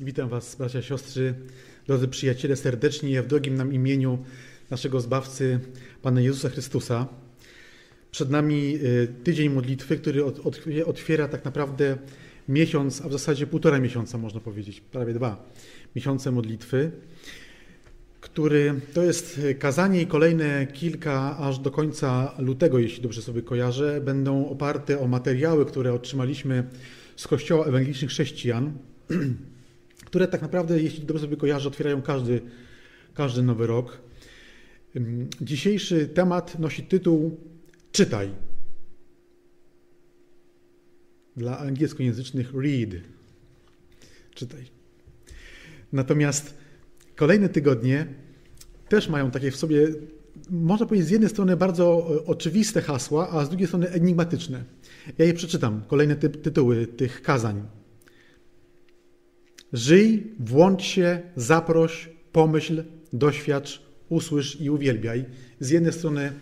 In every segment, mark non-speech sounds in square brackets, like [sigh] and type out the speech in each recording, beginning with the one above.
Witam Was, bracia, siostry, drodzy przyjaciele, serdecznie w drogim nam imieniu naszego Zbawcy, Pana Jezusa Chrystusa. Przed nami y, tydzień modlitwy, który otwiera tak naprawdę miesiąc, a w zasadzie półtora miesiąca, można powiedzieć, prawie dwa miesiące modlitwy, który to jest kazanie i kolejne kilka aż do końca lutego, jeśli dobrze sobie kojarzę, będą oparte o materiały, które otrzymaliśmy z Kościoła Ewangelicznych Chrześcijan. [clears throat] które tak naprawdę, jeśli dobrze sobie kojarzę, otwierają każdy, każdy nowy rok. Dzisiejszy temat nosi tytuł Czytaj. Dla angielskojęzycznych read. Czytaj. Natomiast kolejne tygodnie też mają takie w sobie, można powiedzieć, z jednej strony bardzo oczywiste hasła, a z drugiej strony enigmatyczne. Ja je przeczytam, kolejne ty tytuły tych kazań. Żyj, włącz się, zaproś, pomyśl, doświadcz, usłysz i uwielbiaj. Z jednej strony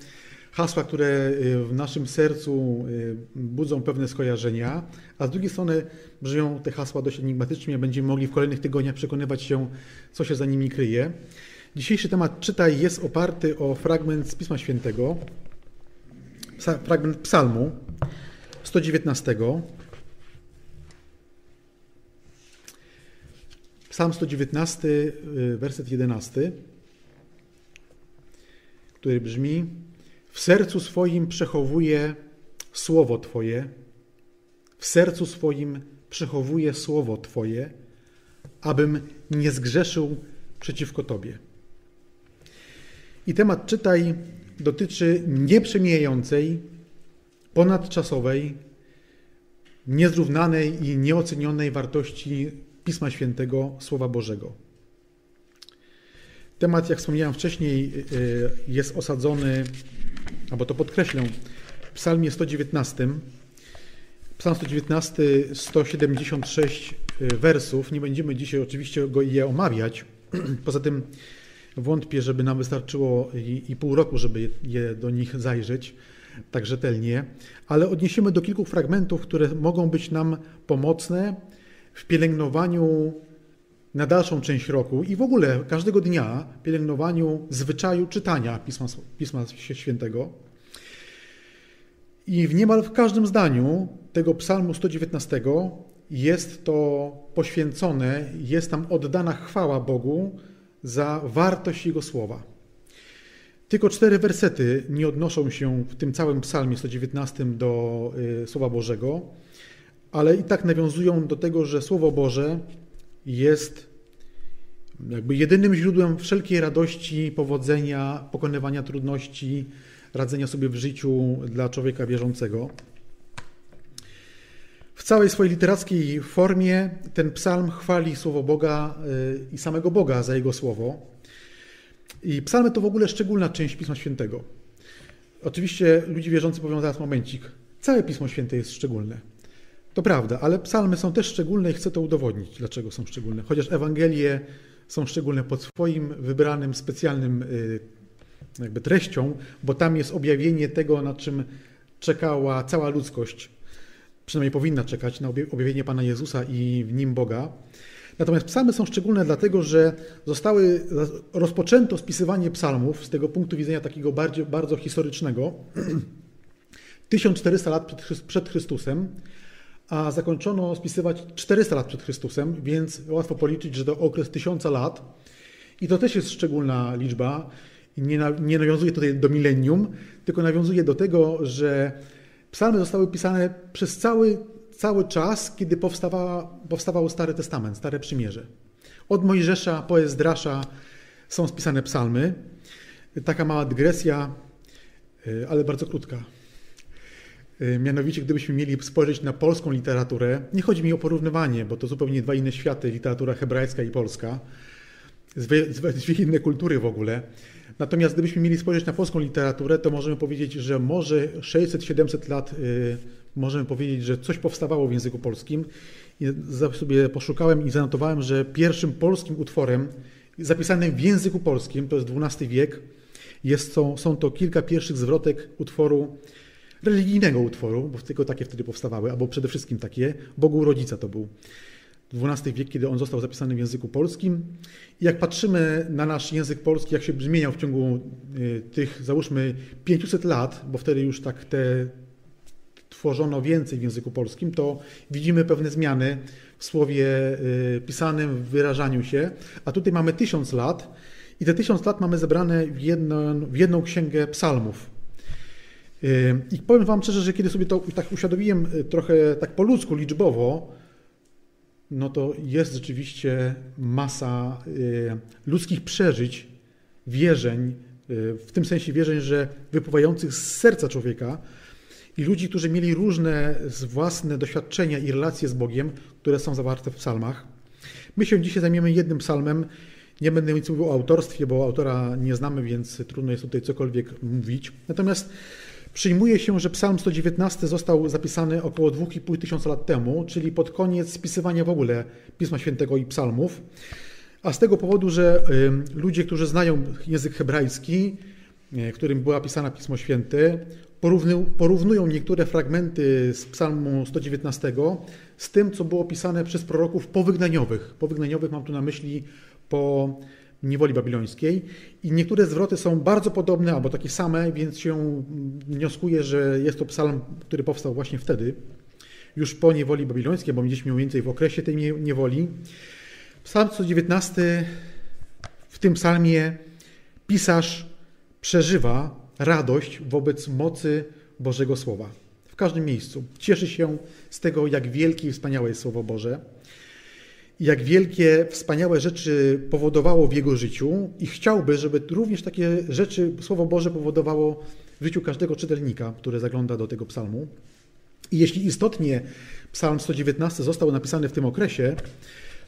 hasła, które y, w naszym sercu y, budzą pewne skojarzenia, a z drugiej strony brzmią te hasła dość enigmatycznie. Będziemy mogli w kolejnych tygodniach przekonywać się, co się za nimi kryje. Dzisiejszy temat czytaj jest oparty o fragment z Pisma Świętego, fragment Psalmu 119. Psalm 119, y, werset 11, który brzmi: W sercu swoim przechowuje słowo Twoje, w sercu swoim przechowuje słowo Twoje, abym nie zgrzeszył przeciwko Tobie. I temat czytaj dotyczy nieprzemijającej, ponadczasowej, niezrównanej i nieocenionej wartości Pisma Świętego, Słowa Bożego. Temat, jak wspomniałem wcześniej, y, jest osadzony, albo to podkreślę, w Psalmie 119. Psalm 119, 176 wersów. Nie będziemy dzisiaj oczywiście go je omawiać. [clears throat] Poza tym wątpię, żeby nam wystarczyło i, i pół roku, żeby je do nich zajrzeć tak rzetelnie, ale odniesiemy do kilku fragmentów, które mogą być nam pomocne w pielęgnowaniu na dalszą część roku i w ogóle każdego dnia pielęgnowaniu zwyczaju czytania Pisma, Pisma Świętego. I w niemal w każdym zdaniu tego Psalmu 119 jest to poświęcone, jest tam oddana chwała Bogu za wartość Jego słowa. Tylko cztery wersety nie odnoszą się w tym całym psalmie 119 do y, Słowa Bożego, ale i tak nawiązują do tego, że Słowo Boże jest jakby jedynym źródłem wszelkiej radości, powodzenia, pokonywania trudności, radzenia sobie w życiu dla człowieka wierzącego. W całej swojej literackiej formie ten psalm chwali słowo Boga y, i samego Boga za jego słowo. I psalmy to w ogóle szczególna część Pisma Świętego. Oczywiście ludzie wierzący powiedzą zaraz momencik. Całe Pismo Święte jest szczególne. To prawda, ale psalmy są też szczególne i chcę to udowodnić, dlaczego są szczególne. Chociaż Ewangelie są szczególne pod swoim wybranym, specjalnym y, jakby treścią, bo tam jest objawienie tego, na czym czekała cała ludzkość, przynajmniej powinna czekać, na objawienie Pana Jezusa i w nim Boga. Natomiast psalmy są szczególne dlatego, że zostały, rozpoczęto spisywanie psalmów z tego punktu widzenia takiego bardziej, bardzo historycznego [clears throat] 1400 lat przed Chrystusem, a zakończono spisywać 400 lat przed Chrystusem, więc łatwo policzyć, że to okres tysiąca lat. I to też jest szczególna liczba. Nie, nie nawiązuje tutaj do milenium, tylko nawiązuje do tego, że psalmy zostały pisane przez cały, cały czas, kiedy powstawał Stary Testament, Stare Przymierze. Od Mojżesza po Ezdrasza są spisane psalmy. Taka mała dygresja, y, ale bardzo krótka. Y, mianowicie, gdybyśmy mieli spojrzeć na polską literaturę, nie chodzi mi o porównywanie, bo to zupełnie dwa inne światy, literatura hebrajska i polska, dwie, inne kultury w ogóle. Natomiast gdybyśmy mieli spojrzeć na polską literaturę, to możemy powiedzieć, że może 600-700 lat y, możemy powiedzieć, że coś powstawało w języku polskim. I sobie poszukałem i zanotowałem, że pierwszym polskim utworem zapisanym w języku polskim, to jest XII wiek, jest, są, są to kilka pierwszych zwrotek utworu religijnego utworu, bo tylko takie wtedy powstawały, albo przede wszystkim takie, Bogu Rodzica to był. XII wiek, kiedy on został zapisany w języku polskim. I jak patrzymy na nasz język polski, jak się zmieniał w ciągu y, tych, załóżmy, 500 lat, bo wtedy już tak te tworzono więcej w języku polskim, to widzimy pewne zmiany w słowie y, pisanym, w wyrażaniu się. A tutaj mamy tysiąc lat i te tysiąc lat mamy zebrane w jedną, w jedną księgę psalmów. Y, I powiem Wam szczerze, że kiedy sobie to tak uświadomiłem trochę tak po ludzku, liczbowo, no to jest rzeczywiście masa y, ludzkich przeżyć, wierzeń, y, w tym sensie wierzeń, że wypływających z serca człowieka i ludzi, którzy mieli różne własne doświadczenia i relacje z Bogiem, które są zawarte w psalmach. My się dzisiaj zajmiemy jednym psalmem. Nie będę nic mówił o autorstwie, bo autora nie znamy, więc trudno jest tutaj cokolwiek mówić. Natomiast Przyjmuje się, że Psalm 119 został zapisany około 2,5 tysiąca lat temu, czyli pod koniec spisywania w ogóle Pisma Świętego i psalmów. A z tego powodu, że ludzie, którzy znają język hebrajski, e, którym była pisana Pismo Święte, porównują niektóre fragmenty z Psalmu 119 z tym, co było pisane przez proroków powygnaniowych. Powygnaniowych mam tu na myśli po niewoli babilońskiej i niektóre zwroty są bardzo podobne albo takie same, więc się wnioskuje, że jest to psalm, który powstał właśnie wtedy, już po niewoli babilońskiej, bo mieliśmy mniej więcej w okresie tej niewoli. Psalm 119, w tym psalmie pisarz przeżywa radość wobec mocy Bożego Słowa. W każdym miejscu. Cieszy się z tego, jak wielkie i wspaniałe jest Słowo Boże jak wielkie, wspaniałe rzeczy powodowało w jego życiu i chciałby, żeby również takie rzeczy Słowo Boże powodowało w życiu każdego czytelnika, który zagląda do tego psalmu. I jeśli istotnie psalm 119 został napisany w tym okresie,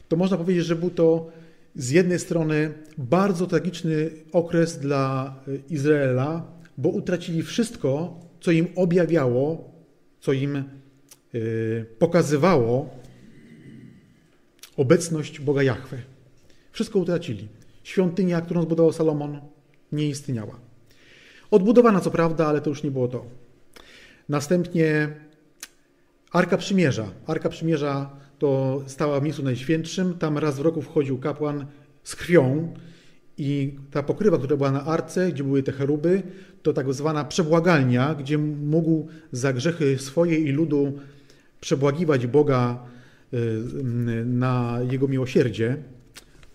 to można powiedzieć, że był to z jednej strony bardzo tragiczny okres dla Izraela, bo utracili wszystko, co im objawiało, co im e, pokazywało obecność Boga Jahwe. Wszystko utracili. Świątynia, którą zbudował Salomon, nie istniała. Odbudowana co prawda, ale to już nie było to. Następnie Arka Przymierza. Arka Przymierza to stała w miejscu najświętszym. Tam raz w roku wchodził kapłan z krwią i ta pokrywa, która była na arce, gdzie były te cheruby, to tak zwana przebłagalnia, gdzie mógł za grzechy swoje i ludu przebłagiwać Boga na jego miłosierdzie,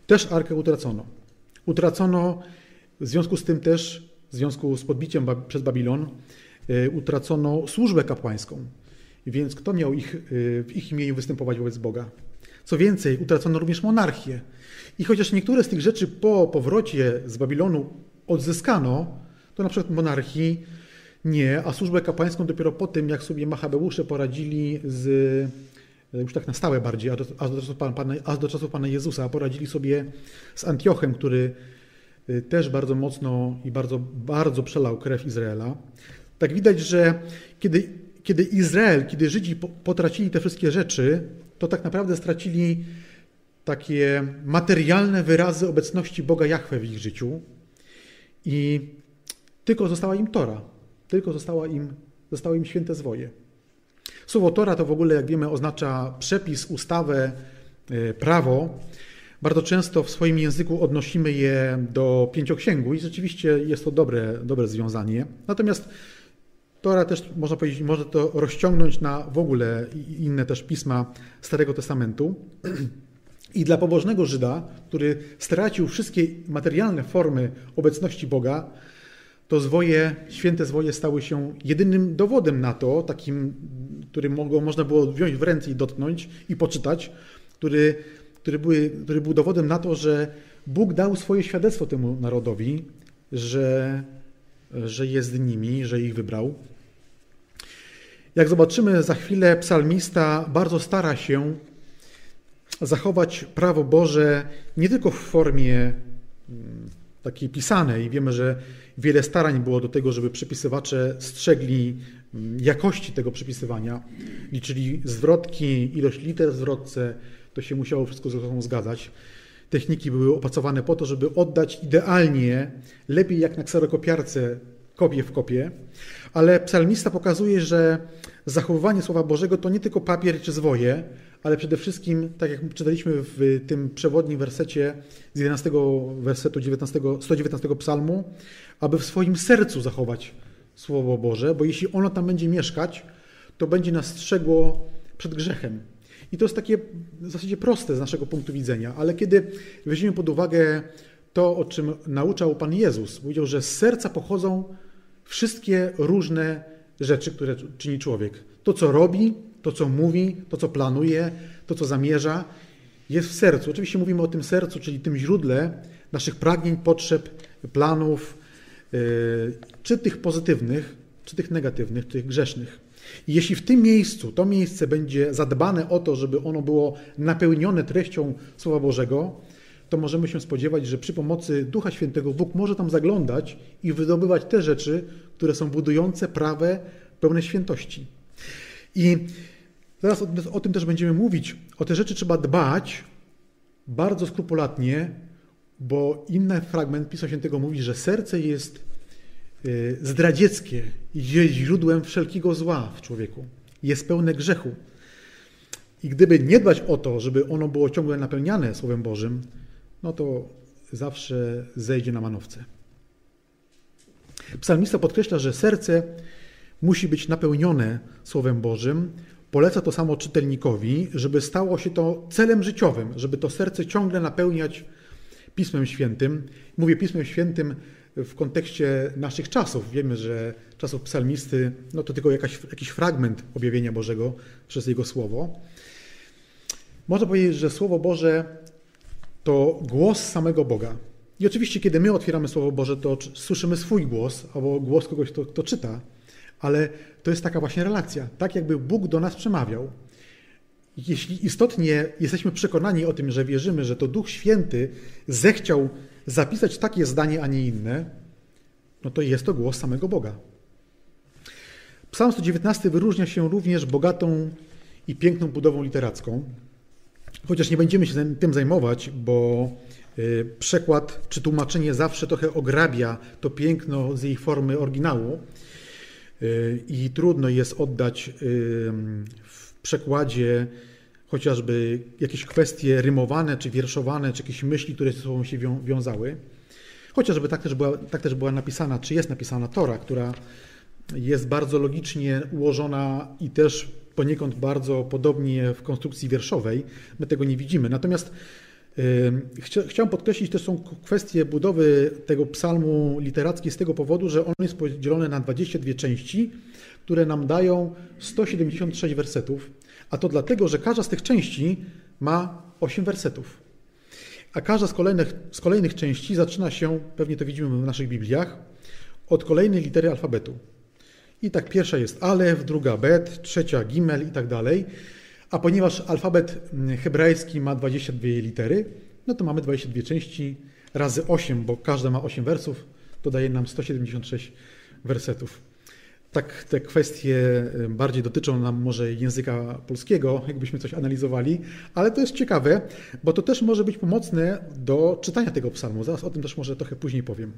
też arkę utracono. Utracono w związku z tym też, w związku z podbiciem przez Babilon, y, utracono służbę kapłańską. Więc kto miał ich, y, w ich imieniu występować wobec Boga? Co więcej, utracono również monarchię. I chociaż niektóre z tych rzeczy po powrocie z Babilonu odzyskano, to na przykład monarchii nie, a służbę kapłańską dopiero po tym, jak sobie Machabeusze poradzili z już tak na stałe bardziej, aż do, aż do, czasów, Pana, aż do czasów Pana Jezusa, poradzili sobie z Antiochem, który y, też bardzo mocno i bardzo, bardzo przelał krew Izraela. Tak widać, że kiedy, kiedy Izrael, kiedy Żydzi potracili te wszystkie rzeczy, to tak naprawdę stracili takie materialne wyrazy obecności Boga Jahwe w ich życiu i tylko została im Tora, tylko została im, zostało im święte zwoje. Słowo Tora to w ogóle, jak wiemy, oznacza przepis, ustawę, e, prawo. Bardzo często w swoim języku odnosimy je do pięcioksięgu i rzeczywiście jest to dobre, dobre związanie. Natomiast Tora też, można powiedzieć, może to rozciągnąć na w ogóle inne też pisma Starego Testamentu. [clears throat] I dla pobożnego Żyda, który stracił wszystkie materialne formy obecności Boga, to zwoje, święte zwoje stały się jedynym dowodem na to, takim, który mogło, można było wziąć w ręce i dotknąć i poczytać, który, który, były, który był dowodem na to, że Bóg dał swoje świadectwo temu narodowi, że, że jest nimi, że ich wybrał. Jak zobaczymy za chwilę, psalmista bardzo stara się zachować prawo Boże nie tylko w formie mm, takiej pisanej. Wiemy, że wiele starań było do tego, żeby przepisywacze strzegli mm, jakości tego przepisywania, liczyli zwrotki, ilość liter w zwrotce, to się musiało wszystko ze sobą zgadzać. Techniki były opracowane po to, żeby oddać idealnie, lepiej jak na kserokopiarce, kopię w kopię, ale psalmista pokazuje, że zachowywanie Słowa Bożego to nie tylko papier czy zwoje, ale przede wszystkim, tak jak czytaliśmy w tym przewodnim wersecie z 11 wersetu 19, 119 psalmu, aby w swoim sercu zachować Słowo Boże, bo jeśli ono tam będzie mieszkać, to będzie nas strzegło przed grzechem. I to jest takie w zasadzie proste z naszego punktu widzenia, ale kiedy weźmiemy pod uwagę to, o czym nauczał Pan Jezus, powiedział, że z serca pochodzą wszystkie różne rzeczy, które czyni człowiek. To, co robi, to, co mówi, to, co planuje, to, co zamierza, jest w sercu. Oczywiście mówimy o tym sercu, czyli tym źródle naszych pragnień, potrzeb, planów, yy, czy tych pozytywnych, czy tych negatywnych, czy tych grzesznych. I jeśli w tym miejscu, to miejsce będzie zadbane o to, żeby ono było napełnione treścią Słowa Bożego, to możemy się spodziewać, że przy pomocy Ducha Świętego Bóg może tam zaglądać i wydobywać te rzeczy, które są budujące, prawe, pełne świętości. I zaraz o, o tym też będziemy mówić. O te rzeczy trzeba dbać bardzo skrupulatnie, bo inny fragment Pisma Świętego mówi, że serce jest y, zdradzieckie i jest źródłem wszelkiego zła w człowieku. Jest pełne grzechu. I gdyby nie dbać o to, żeby ono było ciągle napełniane Słowem Bożym, no to zawsze zejdzie na manowce. Psalmista podkreśla, że serce musi być napełnione Słowem Bożym. Poleca to samo czytelnikowi, żeby stało się to celem życiowym, żeby to serce ciągle napełniać Pismem Świętym. Mówię Pismem Świętym w kontekście naszych czasów. Wiemy, że czasów psalmisty no to tylko jakaś, jakiś fragment objawienia Bożego przez Jego Słowo. Można powiedzieć, że Słowo Boże to głos samego Boga. I oczywiście, kiedy my otwieramy Słowo Boże, to słyszymy swój głos albo głos kogoś, kto, kto czyta, ale to jest taka właśnie relacja, tak jakby Bóg do nas przemawiał. Jeśli istotnie jesteśmy przekonani o tym, że wierzymy, że to Duch Święty zechciał zapisać takie zdanie, a nie inne, no to jest to głos samego Boga. Psalm 119 wyróżnia się również bogatą i piękną budową literacką. Chociaż nie będziemy się tym zajmować, bo y, przekład czy tłumaczenie zawsze trochę ograbia to piękno z jej formy oryginału i trudno jest oddać y, w przekładzie chociażby jakieś kwestie rymowane, czy wierszowane, czy jakieś myśli, które ze sobą się wiązały. Chociażby tak też była, tak też była napisana, czy jest napisana Tora, która jest bardzo logicznie ułożona i też poniekąd bardzo podobnie w konstrukcji wierszowej. My tego nie widzimy. Natomiast Chciałem podkreślić też są kwestie budowy tego psalmu literackiej z tego powodu, że on jest podzielony na 22 części, które nam dają 176 wersetów, a to dlatego, że każda z tych części ma 8 wersetów. A każda z kolejnych, z kolejnych części zaczyna się, pewnie to widzimy w naszych Bibliach, od kolejnej litery alfabetu. I tak pierwsza jest alef, druga bet, trzecia gimel i tak dalej. A ponieważ alfabet hebrajski ma 22 litery, no to mamy 22 części razy 8, bo każda ma 8 wersów, to daje nam 176 wersetów. Tak te kwestie bardziej dotyczą nam może języka polskiego, jakbyśmy coś analizowali, ale to jest ciekawe, bo to też może być pomocne do czytania tego psalmu. Zaraz o tym też może trochę później powiem.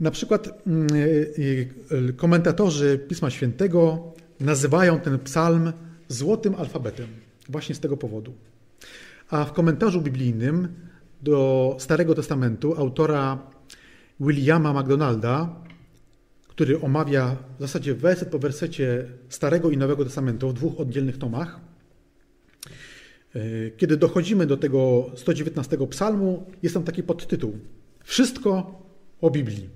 Na przykład mm, y, y, komentatorzy Pisma Świętego nazywają ten psalm złotym alfabetem, właśnie z tego powodu. A w komentarzu biblijnym do Starego Testamentu autora Williama McDonalda, który omawia w zasadzie werset po wersecie Starego i Nowego Testamentu w dwóch oddzielnych tomach, y, kiedy dochodzimy do tego 119 psalmu, jest tam taki podtytuł Wszystko o Biblii.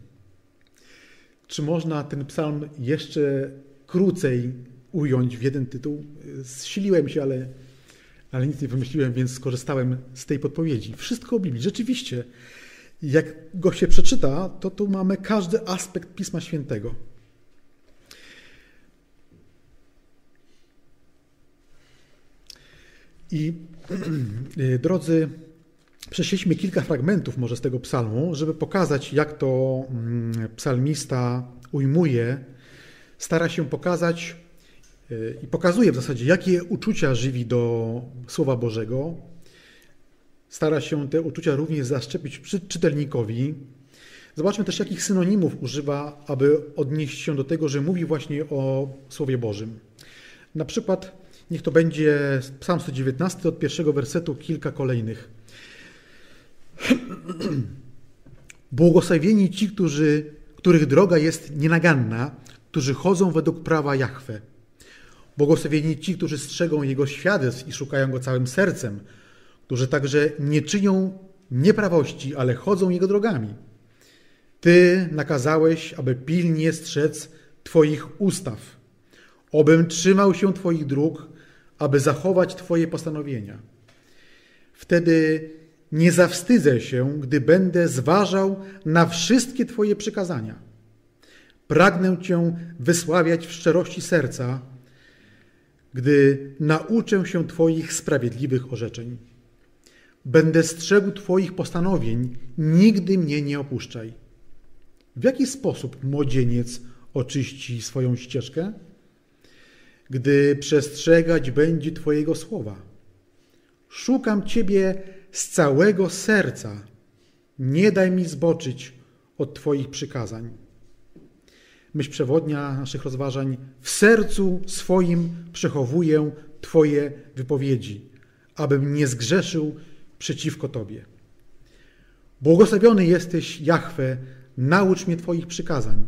Czy można ten psalm jeszcze krócej ująć w jeden tytuł? Zsiliłem się, ale, ale nic nie wymyśliłem, więc skorzystałem z tej podpowiedzi. Wszystko o Biblii. Rzeczywiście, jak go się przeczyta, to tu mamy każdy aspekt Pisma Świętego. I [clears throat] drodzy, Przeszliśmy kilka fragmentów może z tego psalmu, żeby pokazać, jak to mm, psalmista ujmuje, stara się pokazać i pokazuje w zasadzie, jakie uczucia żywi do Słowa Bożego. Stara się te uczucia również zaszczepić czytelnikowi. Zobaczmy też, jakich synonimów używa, aby odnieść się do tego, że mówi właśnie o Słowie Bożym. Na przykład Niech to będzie Psalm 119 od pierwszego wersetu, kilka kolejnych. [clears throat] Błogosławieni ci, którzy, których droga jest nienaganna, którzy chodzą według prawa Jahwe. Błogosławieni ci, którzy strzegą Jego świadectw i szukają Go całym sercem, którzy także nie czynią nieprawości, ale chodzą Jego drogami. Ty nakazałeś, aby pilnie strzec Twoich ustaw, obym trzymał się Twoich dróg, aby zachować Twoje postanowienia. Wtedy nie zawstydzę się, gdy będę zważał na wszystkie Twoje przykazania. Pragnę Cię wysławiać w szczerości serca, gdy nauczę się Twoich sprawiedliwych orzeczeń. Będę strzegł Twoich postanowień, nigdy mnie nie opuszczaj. W jaki sposób młodzieniec oczyści swoją ścieżkę? Gdy przestrzegać będzie Twojego słowa. Szukam Ciebie z całego serca. Nie daj mi zboczyć od Twoich przykazań. Myśl przewodnia naszych rozważań. W sercu swoim przechowuję Twoje wypowiedzi, abym nie zgrzeszył przeciwko Tobie. Błogosławiony jesteś, Jahwe, naucz mnie Twoich przykazań.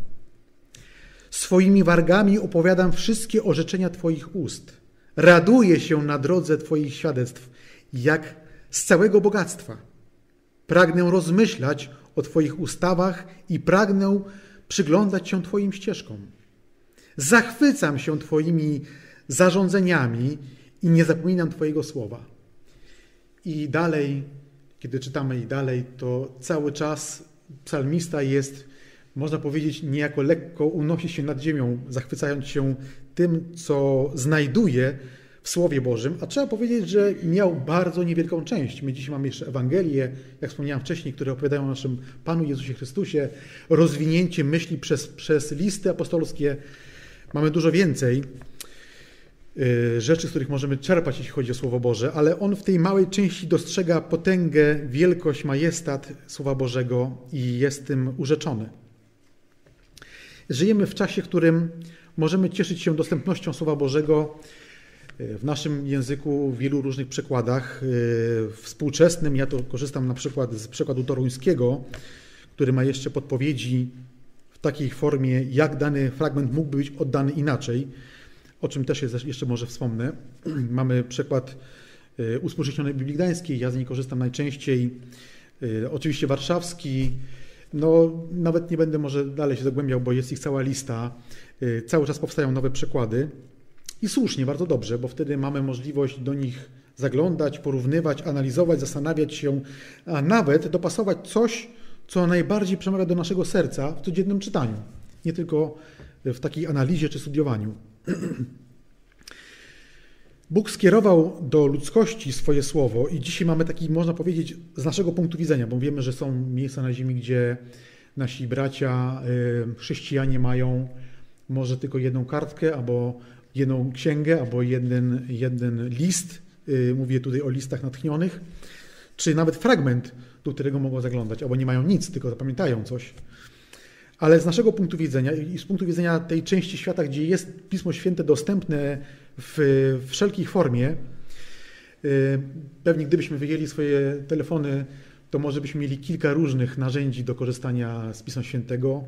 Swoimi wargami opowiadam wszystkie orzeczenia Twoich ust. Raduję się na drodze Twoich świadectw, jak z całego bogactwa. Pragnę rozmyślać o Twoich ustawach i pragnę przyglądać się Twoim ścieżkom. Zachwycam się Twoimi zarządzeniami i nie zapominam Twojego słowa. I dalej, kiedy czytamy i dalej, to cały czas psalmista jest, można powiedzieć, niejako lekko unosi się nad ziemią, zachwycając się tym, co znajduje w Słowie Bożym, a trzeba powiedzieć, że miał bardzo niewielką część. My dzisiaj mamy jeszcze Ewangelię, jak wspomniałem wcześniej, które opowiadają o naszym Panu Jezusie Chrystusie, rozwinięcie myśli przez, przez listy apostolskie. Mamy dużo więcej y, rzeczy, z których możemy czerpać, jeśli chodzi o Słowo Boże, ale on w tej małej części dostrzega potęgę, wielkość, majestat Słowa Bożego i jest tym urzeczony. Żyjemy w czasie, w którym możemy cieszyć się dostępnością Słowa Bożego w naszym języku w wielu różnych przekładach. E, współczesnym ja to korzystam na przykład z przekładu toruńskiego, który ma jeszcze podpowiedzi w takiej formie, jak dany fragment mógłby być oddany inaczej, o czym też jeszcze może wspomnę. [clears throat] Mamy przekład e, uspółcześnionej Biblii Gdańskiej, ja z niej korzystam najczęściej. E, oczywiście warszawski, no nawet nie będę może dalej się zagłębiał, bo jest ich cała lista. Cały czas powstają nowe przekłady. I słusznie, bardzo dobrze, bo wtedy mamy możliwość do nich zaglądać, porównywać, analizować, zastanawiać się, a nawet dopasować coś, co najbardziej przemawia do naszego serca w codziennym czytaniu, nie tylko w takiej analizie czy studiowaniu. [clears throat] Bóg skierował do ludzkości swoje słowo i dzisiaj mamy taki, można powiedzieć, z naszego punktu widzenia, bo wiemy, że są miejsca na ziemi, gdzie nasi bracia, y, chrześcijanie mają może tylko jedną kartkę albo jedną księgę albo jeden, jeden list, y, mówię tutaj o listach natchnionych, czy nawet fragment, do którego mogą zaglądać, albo nie mają nic, tylko zapamiętają coś. Ale z naszego punktu widzenia i z punktu widzenia tej części świata, gdzie jest Pismo Święte dostępne w wszelkiej formie, y, pewnie gdybyśmy wyjęli swoje telefony, to może byśmy mieli kilka różnych narzędzi do korzystania z Pisma Świętego.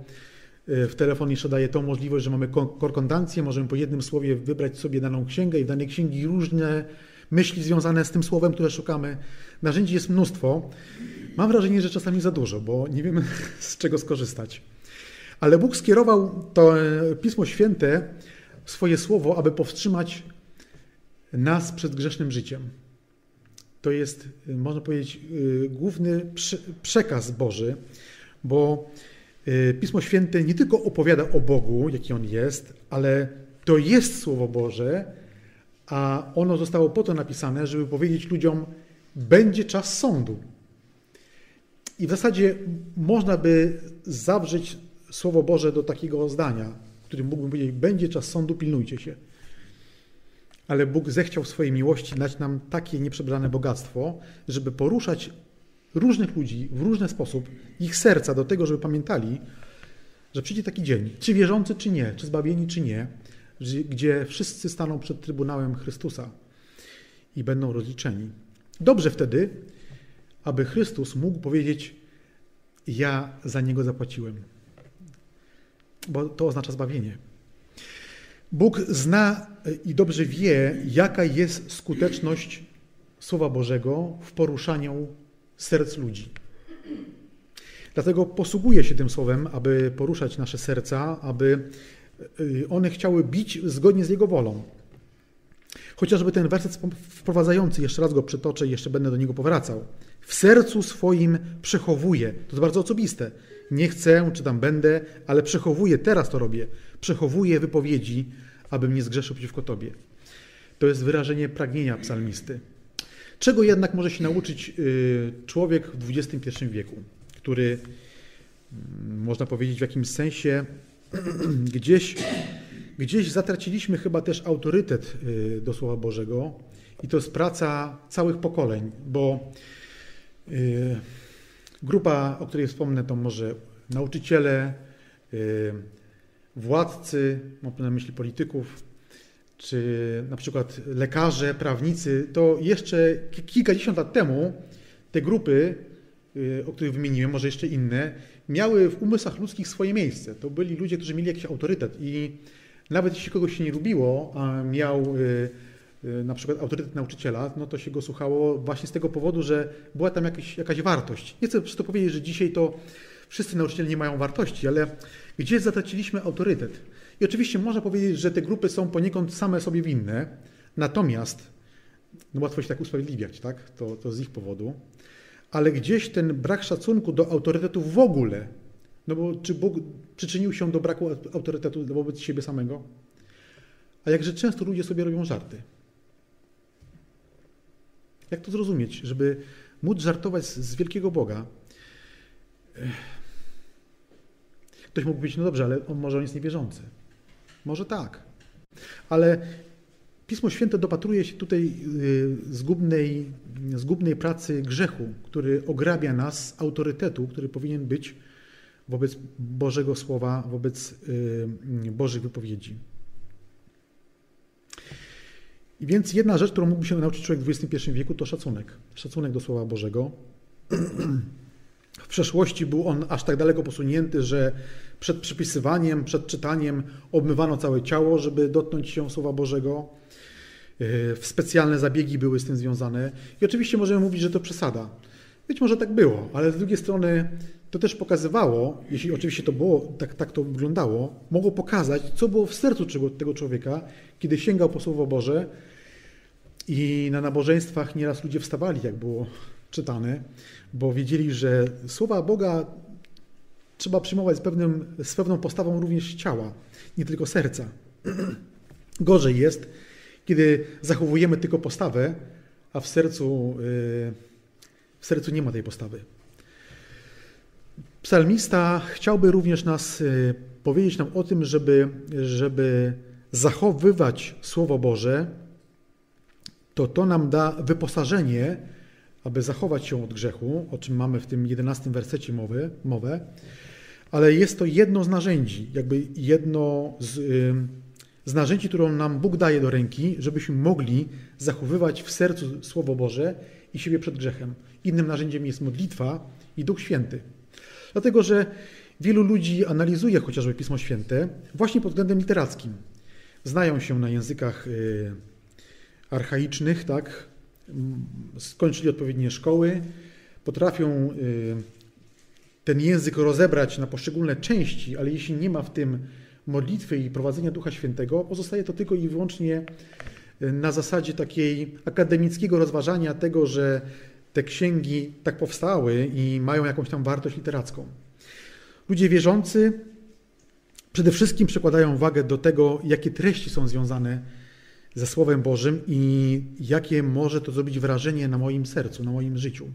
W telefonie jeszcze daje tą możliwość, że mamy korkondancję, możemy po jednym słowie wybrać sobie daną księgę i w danej księgi różne myśli związane z tym słowem, które szukamy. Narzędzi jest mnóstwo. Mam wrażenie, że czasami za dużo, bo nie wiemy [laughs] z czego skorzystać. Ale Bóg skierował to e, Pismo Święte, swoje słowo, aby powstrzymać nas przed grzesznym życiem. To jest, e, można powiedzieć, e, główny przekaz Boży, bo Pismo Święte nie tylko opowiada o Bogu, jaki On jest, ale to jest Słowo Boże, a ono zostało po to napisane, żeby powiedzieć ludziom, będzie czas sądu. I w zasadzie można by zawrzeć Słowo Boże do takiego zdania, którym mógłbym powiedzieć, będzie czas sądu, pilnujcie się. Ale Bóg zechciał w swojej miłości dać nam takie nieprzebrane bogactwo, żeby poruszać różnych ludzi w różny sposób, ich serca do tego, żeby pamiętali, że przyjdzie taki dzień, czy wierzący, czy nie, czy zbawieni, czy nie, gdzie wszyscy staną przed Trybunałem Chrystusa i będą rozliczeni. Dobrze wtedy, aby Chrystus mógł powiedzieć: Ja za niego zapłaciłem. Bo to oznacza zbawienie. Bóg zna i dobrze wie, jaka jest skuteczność Słowa Bożego w poruszaniu serc ludzi. Dlatego posługuje się tym słowem, aby poruszać nasze serca, aby y, one chciały bić zgodnie z Jego wolą. Chociażby ten werset wprowadzający, jeszcze raz go przytoczę i jeszcze będę do niego powracał. W sercu swoim przechowuję. To jest bardzo osobiste. Nie chcę, czy tam będę, ale przechowuję, teraz to robię. Przechowuję wypowiedzi, abym nie zgrzeszył przeciwko Tobie. To jest wyrażenie pragnienia psalmisty. Czego jednak może się nauczyć y, człowiek w XXI wieku, który, mm, można powiedzieć, w jakimś sensie [clears throat] gdzieś, gdzieś zatraciliśmy chyba też autorytet y, do Słowa Bożego i to jest praca całych pokoleń, bo y, grupa, o której wspomnę, to może nauczyciele, władcy, mam na myśli polityków, czy na przykład lekarze, prawnicy, to jeszcze kilkadziesiąt lat temu te grupy, y, o których wymieniłem, może jeszcze inne, miały w umysłach ludzkich swoje miejsce. To byli ludzie, którzy mieli jakiś autorytet i nawet jeśli kogoś się nie lubiło, a miał y, y, na przykład autorytet nauczyciela, no to się go słuchało właśnie z tego powodu, że była tam jakaś, jakaś wartość. Nie chcę przez to powiedzieć, że dzisiaj to wszyscy nauczyciele nie mają wartości, ale gdzie zatraciliśmy autorytet? I oczywiście można powiedzieć, że te grupy są poniekąd same sobie winne, natomiast, no łatwo się tak usprawiedliwiać, tak? To, to z ich powodu, ale gdzieś ten brak szacunku do autorytetu w ogóle, no bo czy Bóg przyczynił się do braku autorytetu wobec siebie samego? A jakże często ludzie sobie robią żarty. Jak to zrozumieć, żeby móc żartować z wielkiego Boga? Ktoś mógł powiedzieć, no dobrze, ale on może on jest niewierzący. Może tak. Ale Pismo Święte dopatruje się tutaj y, zgubnej, zgubnej pracy grzechu, który ograbia nas z autorytetu, który powinien być wobec Bożego Słowa, wobec y, Bożych wypowiedzi. I więc jedna rzecz, którą mógłby się nauczyć człowiek w XXI wieku, to szacunek. Szacunek do Słowa Bożego. [clears throat] W przeszłości był on aż tak daleko posunięty, że przed przypisywaniem, przed czytaniem obmywano całe ciało, żeby dotknąć się Słowa Bożego. E, specjalne zabiegi były z tym związane. I oczywiście możemy mówić, że to przesada. Być może tak było, ale z drugiej strony to też pokazywało, jeśli oczywiście to było, tak, tak to wyglądało, mogło pokazać, co było w sercu tego człowieka, kiedy sięgał po Słowo Boże i na nabożeństwach nieraz ludzie wstawali, jak było czytane, bo wiedzieli, że słowa Boga trzeba przyjmować z, pewnym, z pewną postawą również ciała, nie tylko serca. [clears throat] Gorzej jest, kiedy zachowujemy tylko postawę, a w sercu, y, w sercu nie ma tej postawy. Psalmista chciałby również nas y, powiedzieć nam o tym, żeby, żeby zachowywać Słowo Boże, to to nam da wyposażenie, aby zachować się od grzechu, o czym mamy w tym jedenastym wersecie mowy, mowę, ale jest to jedno z narzędzi, jakby jedno z, z narzędzi, którą nam Bóg daje do ręki, żebyśmy mogli zachowywać w sercu Słowo Boże i siebie przed grzechem. Innym narzędziem jest modlitwa i Duch Święty. Dlatego, że wielu ludzi analizuje chociażby Pismo Święte właśnie pod względem literackim. Znają się na językach y, archaicznych, tak? Skończyli odpowiednie szkoły, potrafią y, ten język rozebrać na poszczególne części, ale jeśli nie ma w tym modlitwy i prowadzenia Ducha Świętego, pozostaje to tylko i wyłącznie y, na zasadzie takiej akademickiego rozważania tego, że te księgi tak powstały i mają jakąś tam wartość literacką. Ludzie wierzący przede wszystkim przykładają wagę do tego, jakie treści są związane ze Słowem Bożym i jakie może to zrobić wrażenie na moim sercu, na moim życiu.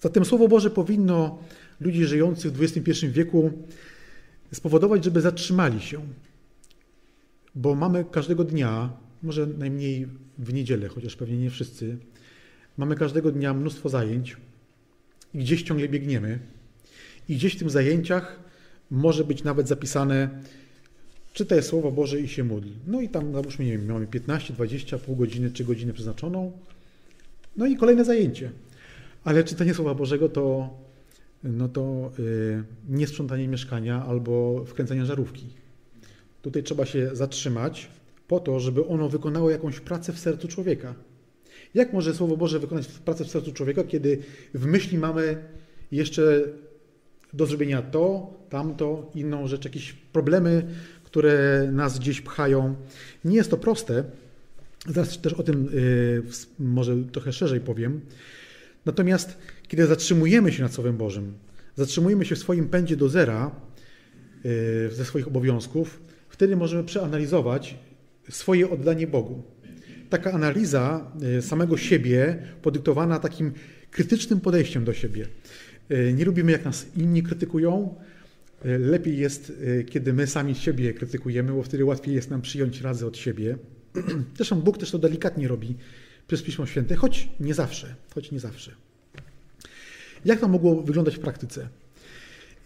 Zatem Słowo Boże powinno ludzi żyjących w XXI wieku spowodować, żeby zatrzymali się, bo mamy każdego dnia, może najmniej w niedzielę, chociaż pewnie nie wszyscy, mamy każdego dnia mnóstwo zajęć i gdzieś ciągle biegniemy i gdzieś w tych zajęciach może być nawet zapisane czytaj Słowo Boże i się módl. No i tam, załóżmy, nie wiem, mamy 15, 20, pół godziny, 3 godziny przeznaczoną. No i kolejne zajęcie. Ale czytanie Słowa Bożego to, no to yy, nie sprzątanie mieszkania albo wkręcanie żarówki. Tutaj trzeba się zatrzymać po to, żeby ono wykonało jakąś pracę w sercu człowieka. Jak może Słowo Boże wykonać pracę w sercu człowieka, kiedy w myśli mamy jeszcze do zrobienia to, tamto, inną rzecz, jakieś problemy, które nas gdzieś pchają. Nie jest to proste. Zaraz też o tym y, może trochę szerzej powiem. Natomiast kiedy zatrzymujemy się nad Słowem Bożym, zatrzymujemy się w swoim pędzie do zera y, ze swoich obowiązków, wtedy możemy przeanalizować swoje oddanie Bogu. Taka analiza y, samego siebie, podyktowana takim krytycznym podejściem do siebie. Nie lubimy, jak nas inni krytykują, lepiej jest, e, kiedy my sami siebie krytykujemy, bo wtedy łatwiej jest nam przyjąć razy od siebie. [clears throat] Zresztą Bóg też to delikatnie robi przez Pismo Święte, choć nie zawsze, choć nie zawsze. Jak to mogło wyglądać w praktyce?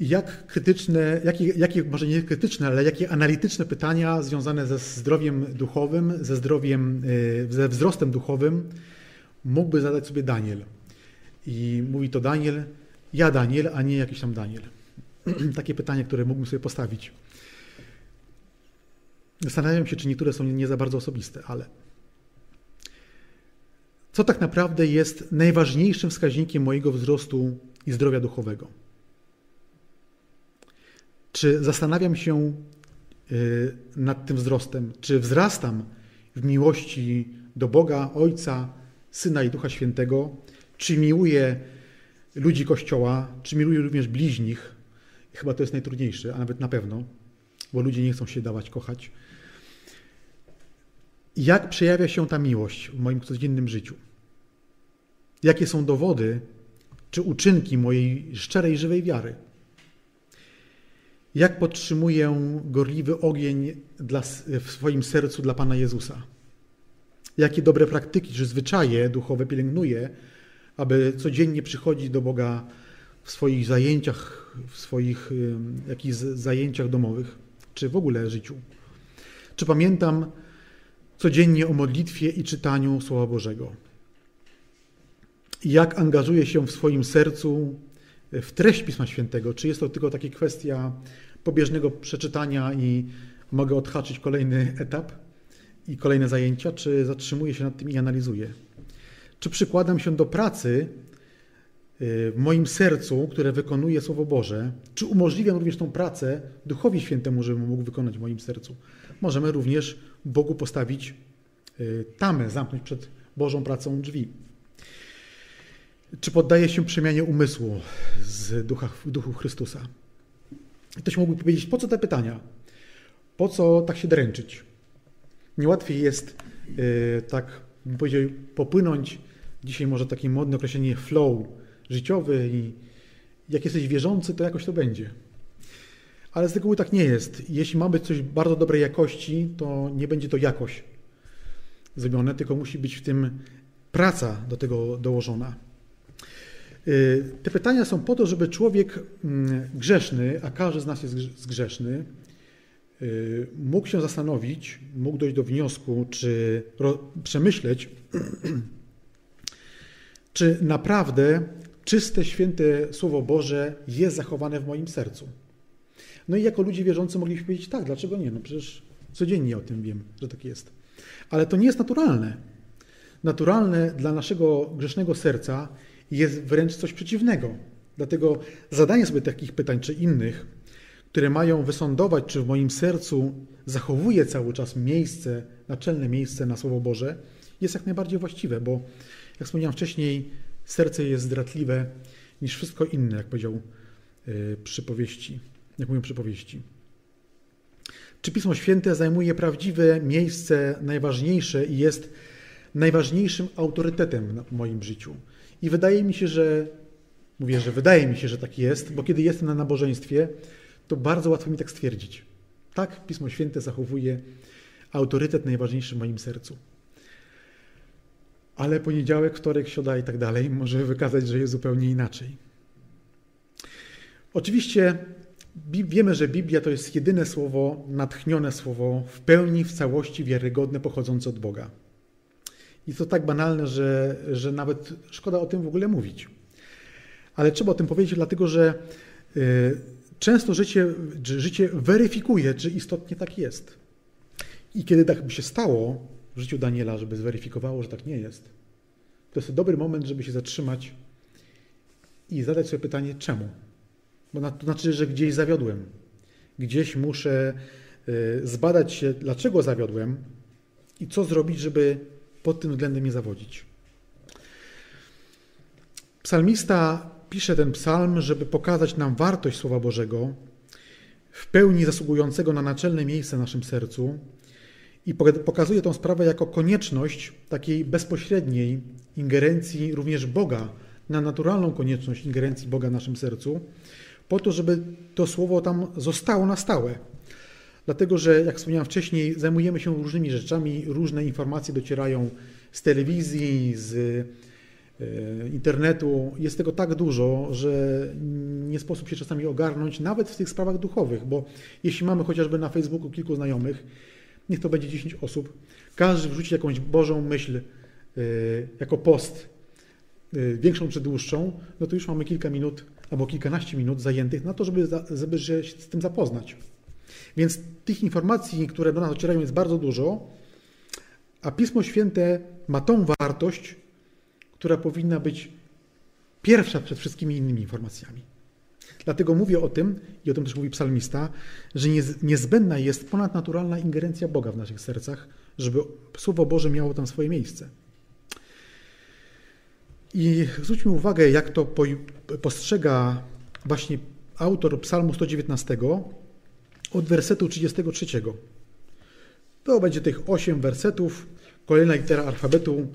Jak krytyczne, jakie, jakie, może nie krytyczne, ale jakie analityczne pytania związane ze zdrowiem duchowym, ze zdrowiem, e, ze wzrostem duchowym mógłby zadać sobie Daniel? I mówi to Daniel, ja Daniel, a nie jakiś tam Daniel. [clears throat] takie pytanie, które mógłbym sobie postawić. Zastanawiam się, czy niektóre są nie za bardzo osobiste, ale co tak naprawdę jest najważniejszym wskaźnikiem mojego wzrostu i zdrowia duchowego? Czy zastanawiam się y, nad tym wzrostem? Czy wzrastam w miłości do Boga, Ojca, Syna i Ducha Świętego? Czy miłuję ludzi Kościoła? Czy miłuję również bliźnich? Chyba to jest najtrudniejsze, a nawet na pewno, bo ludzie nie chcą się dawać kochać. Jak przejawia się ta miłość w moim codziennym życiu? Jakie są dowody czy uczynki mojej szczerej, żywej wiary? Jak podtrzymuję gorliwy ogień dla, w swoim sercu dla Pana Jezusa? Jakie dobre praktyki czy zwyczaje duchowe pielęgnuję, aby codziennie przychodzić do Boga w swoich zajęciach, w swoich jakichś zajęciach domowych, czy w ogóle życiu. Czy pamiętam codziennie o modlitwie i czytaniu Słowa Bożego? Jak angażuję się w swoim sercu w treść Pisma Świętego? Czy jest to tylko taka kwestia pobieżnego przeczytania i mogę odhaczyć kolejny etap i kolejne zajęcia, czy zatrzymuję się nad tym i analizuję? Czy przykładam się do pracy w moim sercu, które wykonuje Słowo Boże, czy umożliwiam również tą pracę Duchowi Świętemu, żeby mógł wykonać w moim sercu. Możemy również Bogu postawić y, tamę, zamknąć przed Bożą pracą drzwi. Czy poddaje się przemianie umysłu z ducha, duchu Chrystusa? Ktoś mógłby powiedzieć, po co te pytania? Po co tak się dręczyć? Niełatwiej jest yy, tak, bym powiedział, popłynąć, dzisiaj może takie modne określenie flow, życiowy i jak jesteś wierzący, to jakoś to będzie. Ale z reguły tak nie jest. Jeśli ma być coś bardzo dobrej jakości, to nie będzie to jakoś zrobione, tylko musi być w tym praca do tego dołożona. Y, te pytania są po to, żeby człowiek mm, grzeszny, a każdy z nas jest grzeszny, y, mógł się zastanowić, mógł dojść do wniosku, czy przemyśleć, [clears throat] czy naprawdę czyste, święte Słowo Boże jest zachowane w moim sercu. No i jako ludzie wierzący mogliśmy powiedzieć, tak, dlaczego nie? No przecież codziennie o tym wiem, że tak jest. Ale to nie jest naturalne. Naturalne dla naszego grzesznego serca jest wręcz coś przeciwnego. Dlatego zadanie sobie takich pytań czy innych, które mają wysądować, czy w moim sercu zachowuje cały czas miejsce, naczelne miejsce na Słowo Boże, jest jak najbardziej właściwe, bo jak wspomniałem wcześniej, Serce jest zdradliwe niż wszystko inne, jak powiedział y, przypowieści, jak mówią przypowieści. Czy Pismo Święte zajmuje prawdziwe miejsce najważniejsze i jest najważniejszym autorytetem w moim życiu? I wydaje mi się, że mówię, że wydaje mi się, że tak jest, bo kiedy jestem na nabożeństwie, to bardzo łatwo mi tak stwierdzić. Tak, Pismo Święte zachowuje autorytet najważniejszy w moim sercu ale poniedziałek, wtorek, środa i tak dalej może wykazać, że jest zupełnie inaczej. Oczywiście wiemy, że Biblia to jest jedyne słowo, natchnione słowo, w pełni, w całości wiarygodne, pochodzące od Boga. I to tak banalne, że, że nawet szkoda o tym w ogóle mówić. Ale trzeba o tym powiedzieć, dlatego że y, często życie, życie weryfikuje, czy istotnie tak jest. I kiedy tak by się stało w życiu Daniela, żeby zweryfikowało, że tak nie jest, to jest dobry moment, żeby się zatrzymać i zadać sobie pytanie, czemu? Bo to znaczy, że gdzieś zawiodłem. Gdzieś muszę y, zbadać się, dlaczego zawiodłem i co zrobić, żeby pod tym względem nie zawodzić. Psalmista pisze ten psalm, żeby pokazać nam wartość Słowa Bożego, w pełni zasługującego na naczelne miejsce w naszym sercu i pokazuje tę sprawę jako konieczność takiej bezpośredniej ingerencji również Boga, na naturalną konieczność ingerencji Boga w naszym sercu, po to, żeby to słowo tam zostało na stałe. Dlatego, że jak wspomniałem wcześniej, zajmujemy się różnymi rzeczami, różne informacje docierają z telewizji, z e, internetu. Jest tego tak dużo, że nie sposób się czasami ogarnąć, nawet w tych sprawach duchowych, bo jeśli mamy chociażby na Facebooku kilku znajomych, niech to będzie 10 osób, każdy wrzuci jakąś Bożą myśl e, jako post, e, większą czy dłuższą, no to już mamy kilka minut albo kilkanaście minut zajętych na to, żeby, żeby się z tym zapoznać. Więc tych informacji, które do nas docierają, jest bardzo dużo, a Pismo Święte ma tą wartość, która powinna być pierwsza przed wszystkimi innymi informacjami. Dlatego mówię o tym, i o tym też mówi psalmista, że niezbędna jest ponadnaturalna ingerencja Boga w naszych sercach, żeby Słowo Boże miało tam swoje miejsce. I zwróćmy uwagę, jak to postrzega właśnie autor Psalmu 119 od wersetu 33. To będzie tych osiem wersetów. Kolejna litera alfabetu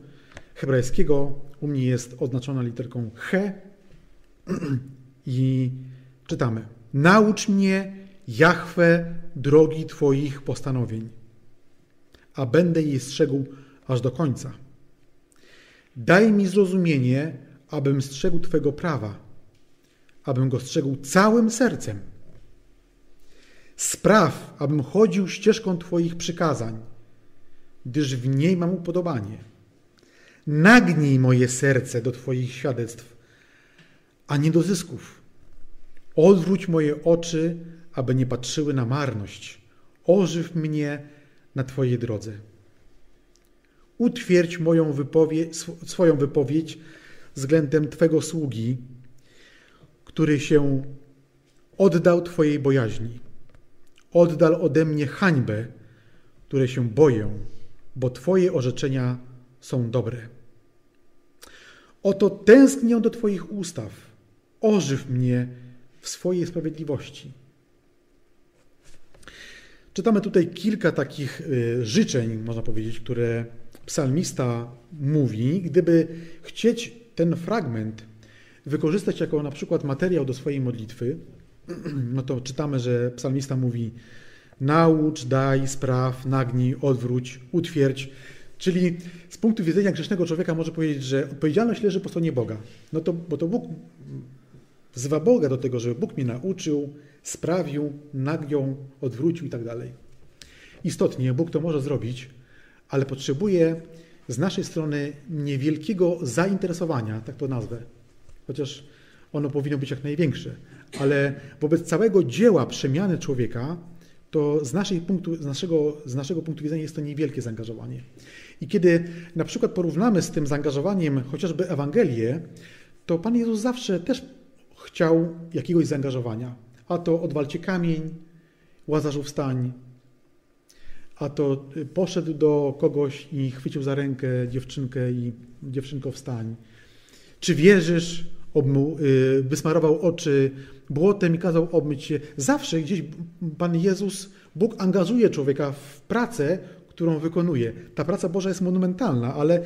hebrajskiego u mnie jest oznaczona literką He [clears throat] i czytamy. Naucz mnie, Jahwe, drogi Twoich postanowień, a będę jej strzegł aż do końca. Daj mi zrozumienie, abym strzegł Twego prawa, abym go strzegł całym sercem. Spraw, abym chodził ścieżką Twoich przykazań, gdyż w niej mam upodobanie. Nagnij moje serce do Twoich świadectw, a nie do zysków. Odwróć moje oczy, aby nie patrzyły na marność. Ożyw mnie na Twojej drodze. Utwierdź moją wypowiedź, swoją wypowiedź względem Twego sługi, który się oddał Twojej bojaźni. Oddal ode mnie hańbę, które się boję, bo Twoje orzeczenia są dobre. Oto tęsknię do Twoich ustaw. Ożyw mnie w swojej sprawiedliwości. Czytamy tutaj kilka takich y, życzeń, można powiedzieć, które psalmista mówi, gdyby chcieć ten fragment wykorzystać jako na przykład materiał do swojej modlitwy, [clears throat] no to czytamy, że psalmista mówi naucz, daj, spraw, nagnij, odwróć, utwierdź. Czyli z punktu widzenia grzesznego człowieka może powiedzieć, że odpowiedzialność leży po stronie Boga. No to, bo to Bóg wzywa Boga do tego, żeby Bóg mnie nauczył, sprawił, nagiął, odwrócił i tak dalej. Istotnie Bóg to może zrobić, ale potrzebuje z naszej strony niewielkiego zainteresowania, tak to nazwę, chociaż ono powinno być jak największe, ale wobec całego dzieła przemiany człowieka, to z, naszej punktu, z, naszego, z naszego punktu widzenia jest to niewielkie zaangażowanie. I kiedy na przykład porównamy z tym zaangażowaniem chociażby Ewangelię, to Pan Jezus zawsze też chciał jakiegoś zaangażowania. A to odwalcie kamień, Łazarzu wstań, a to y, poszedł do kogoś i chwycił za rękę dziewczynkę i dziewczynko wstań. Czy wierzysz? Obmu, y, wysmarował oczy błotem i kazał obmyć się. Zawsze gdzieś Pan Jezus, Bóg angażuje człowieka w pracę, którą wykonuje. Ta praca Boża jest monumentalna, ale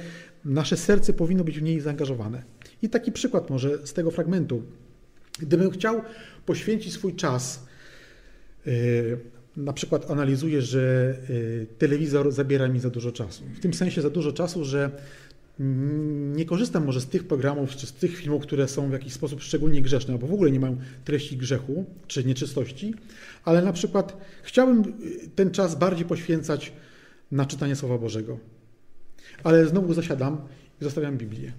nasze serce powinno być w niej zaangażowane. I taki przykład może z tego fragmentu. Gdybym chciał poświęcić swój czas y, na przykład analizuję, że y, telewizor zabiera mi za dużo czasu. W tym sensie za dużo czasu, że nie korzystam może z tych programów czy z tych filmów, które są w jakiś sposób szczególnie grzeszne, albo w ogóle nie mają treści grzechu czy nieczystości, ale na przykład chciałbym ten czas bardziej poświęcać na czytanie Słowa Bożego. Ale znowu zasiadam i zostawiam Biblię.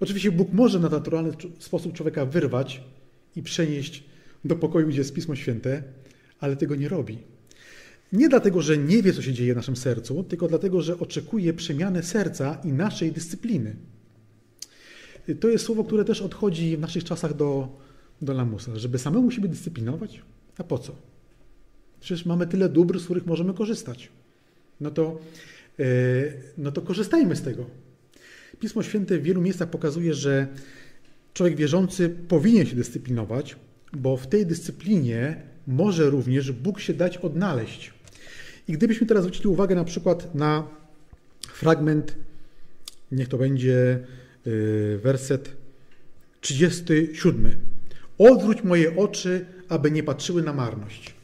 Oczywiście Bóg może na naturalny sposób człowieka wyrwać i przenieść do pokoju, gdzie jest Pismo Święte, ale tego nie robi. Nie dlatego, że nie wie, co się dzieje w naszym sercu, tylko dlatego, że oczekuje przemiany serca i naszej dyscypliny. To jest słowo, które też odchodzi w naszych czasach do, do lamusa, żeby samemu siebie dyscyplinować. A po co? Przecież mamy tyle dóbr, z których możemy korzystać. No to, e, no to korzystajmy z tego. Pismo Święte w wielu miejscach pokazuje, że człowiek wierzący powinien się dyscyplinować, bo w tej dyscyplinie może również Bóg się dać odnaleźć. I gdybyśmy teraz zwrócili uwagę na przykład na fragment, niech to będzie y, werset 37. Odwróć moje oczy, aby nie patrzyły na marność.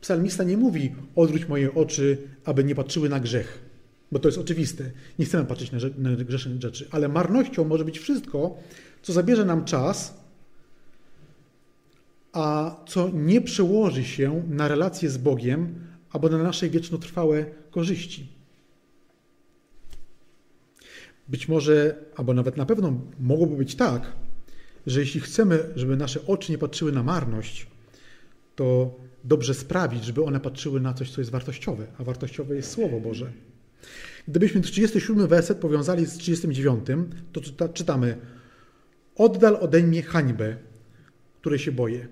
Psalmista nie mówi odwróć moje oczy, aby nie patrzyły na grzech, bo to jest oczywiste. Nie chcemy patrzeć na, na grzeszne rzeczy, ale marnością może być wszystko, co zabierze nam czas, a co nie przełoży się na relacje z Bogiem albo na nasze wiecznotrwałe korzyści. Być może, albo nawet na pewno mogłoby być tak, że jeśli chcemy, żeby nasze oczy nie patrzyły na marność, to dobrze sprawić, żeby one patrzyły na coś, co jest wartościowe, a wartościowe jest Słowo Boże. Gdybyśmy 37 werset powiązali z 39, to czytamy: Oddal ode mnie hańbę, której się boję.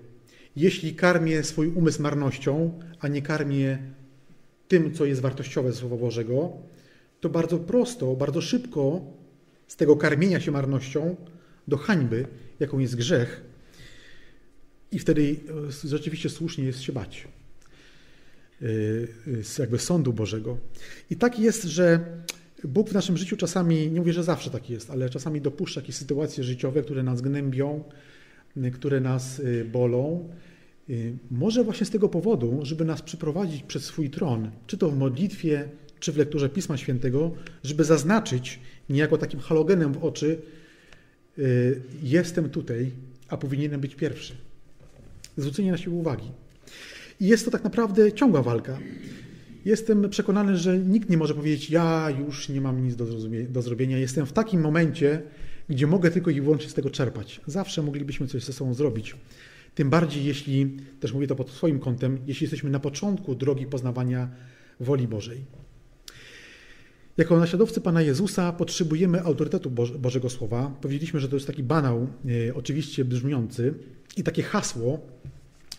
Jeśli karmię swój umysł marnością, a nie karmię tym, co jest wartościowe ze Słowa Bożego, to bardzo prosto, bardzo szybko z tego karmienia się marnością do hańby, jaką jest grzech, i wtedy e, rzeczywiście słusznie jest się bać e, z jakby sądu Bożego. I tak jest, że Bóg w naszym życiu czasami, nie mówię, że zawsze tak jest, ale czasami dopuszcza jakieś sytuacje życiowe, które nas gnębią, które nas e, bolą, Y, może właśnie z tego powodu, żeby nas przyprowadzić przed swój tron, czy to w modlitwie, czy w lekturze Pisma Świętego, żeby zaznaczyć niejako takim halogenem w oczy, y, jestem tutaj, a powinienem być pierwszy. Zwrócenie na siebie uwagi. I jest to tak naprawdę ciągła walka. Jestem przekonany, że nikt nie może powiedzieć, ja już nie mam nic do, do zrobienia. Jestem w takim momencie, gdzie mogę tylko i wyłącznie z tego czerpać. Zawsze moglibyśmy coś ze sobą zrobić. Tym bardziej, jeśli, też mówię to pod swoim kątem, jeśli jesteśmy na początku drogi poznawania woli Bożej. Jako naśladowcy Pana Jezusa potrzebujemy autorytetu Bożego Słowa. Powiedzieliśmy, że to jest taki banał, e, oczywiście brzmiący i takie hasło,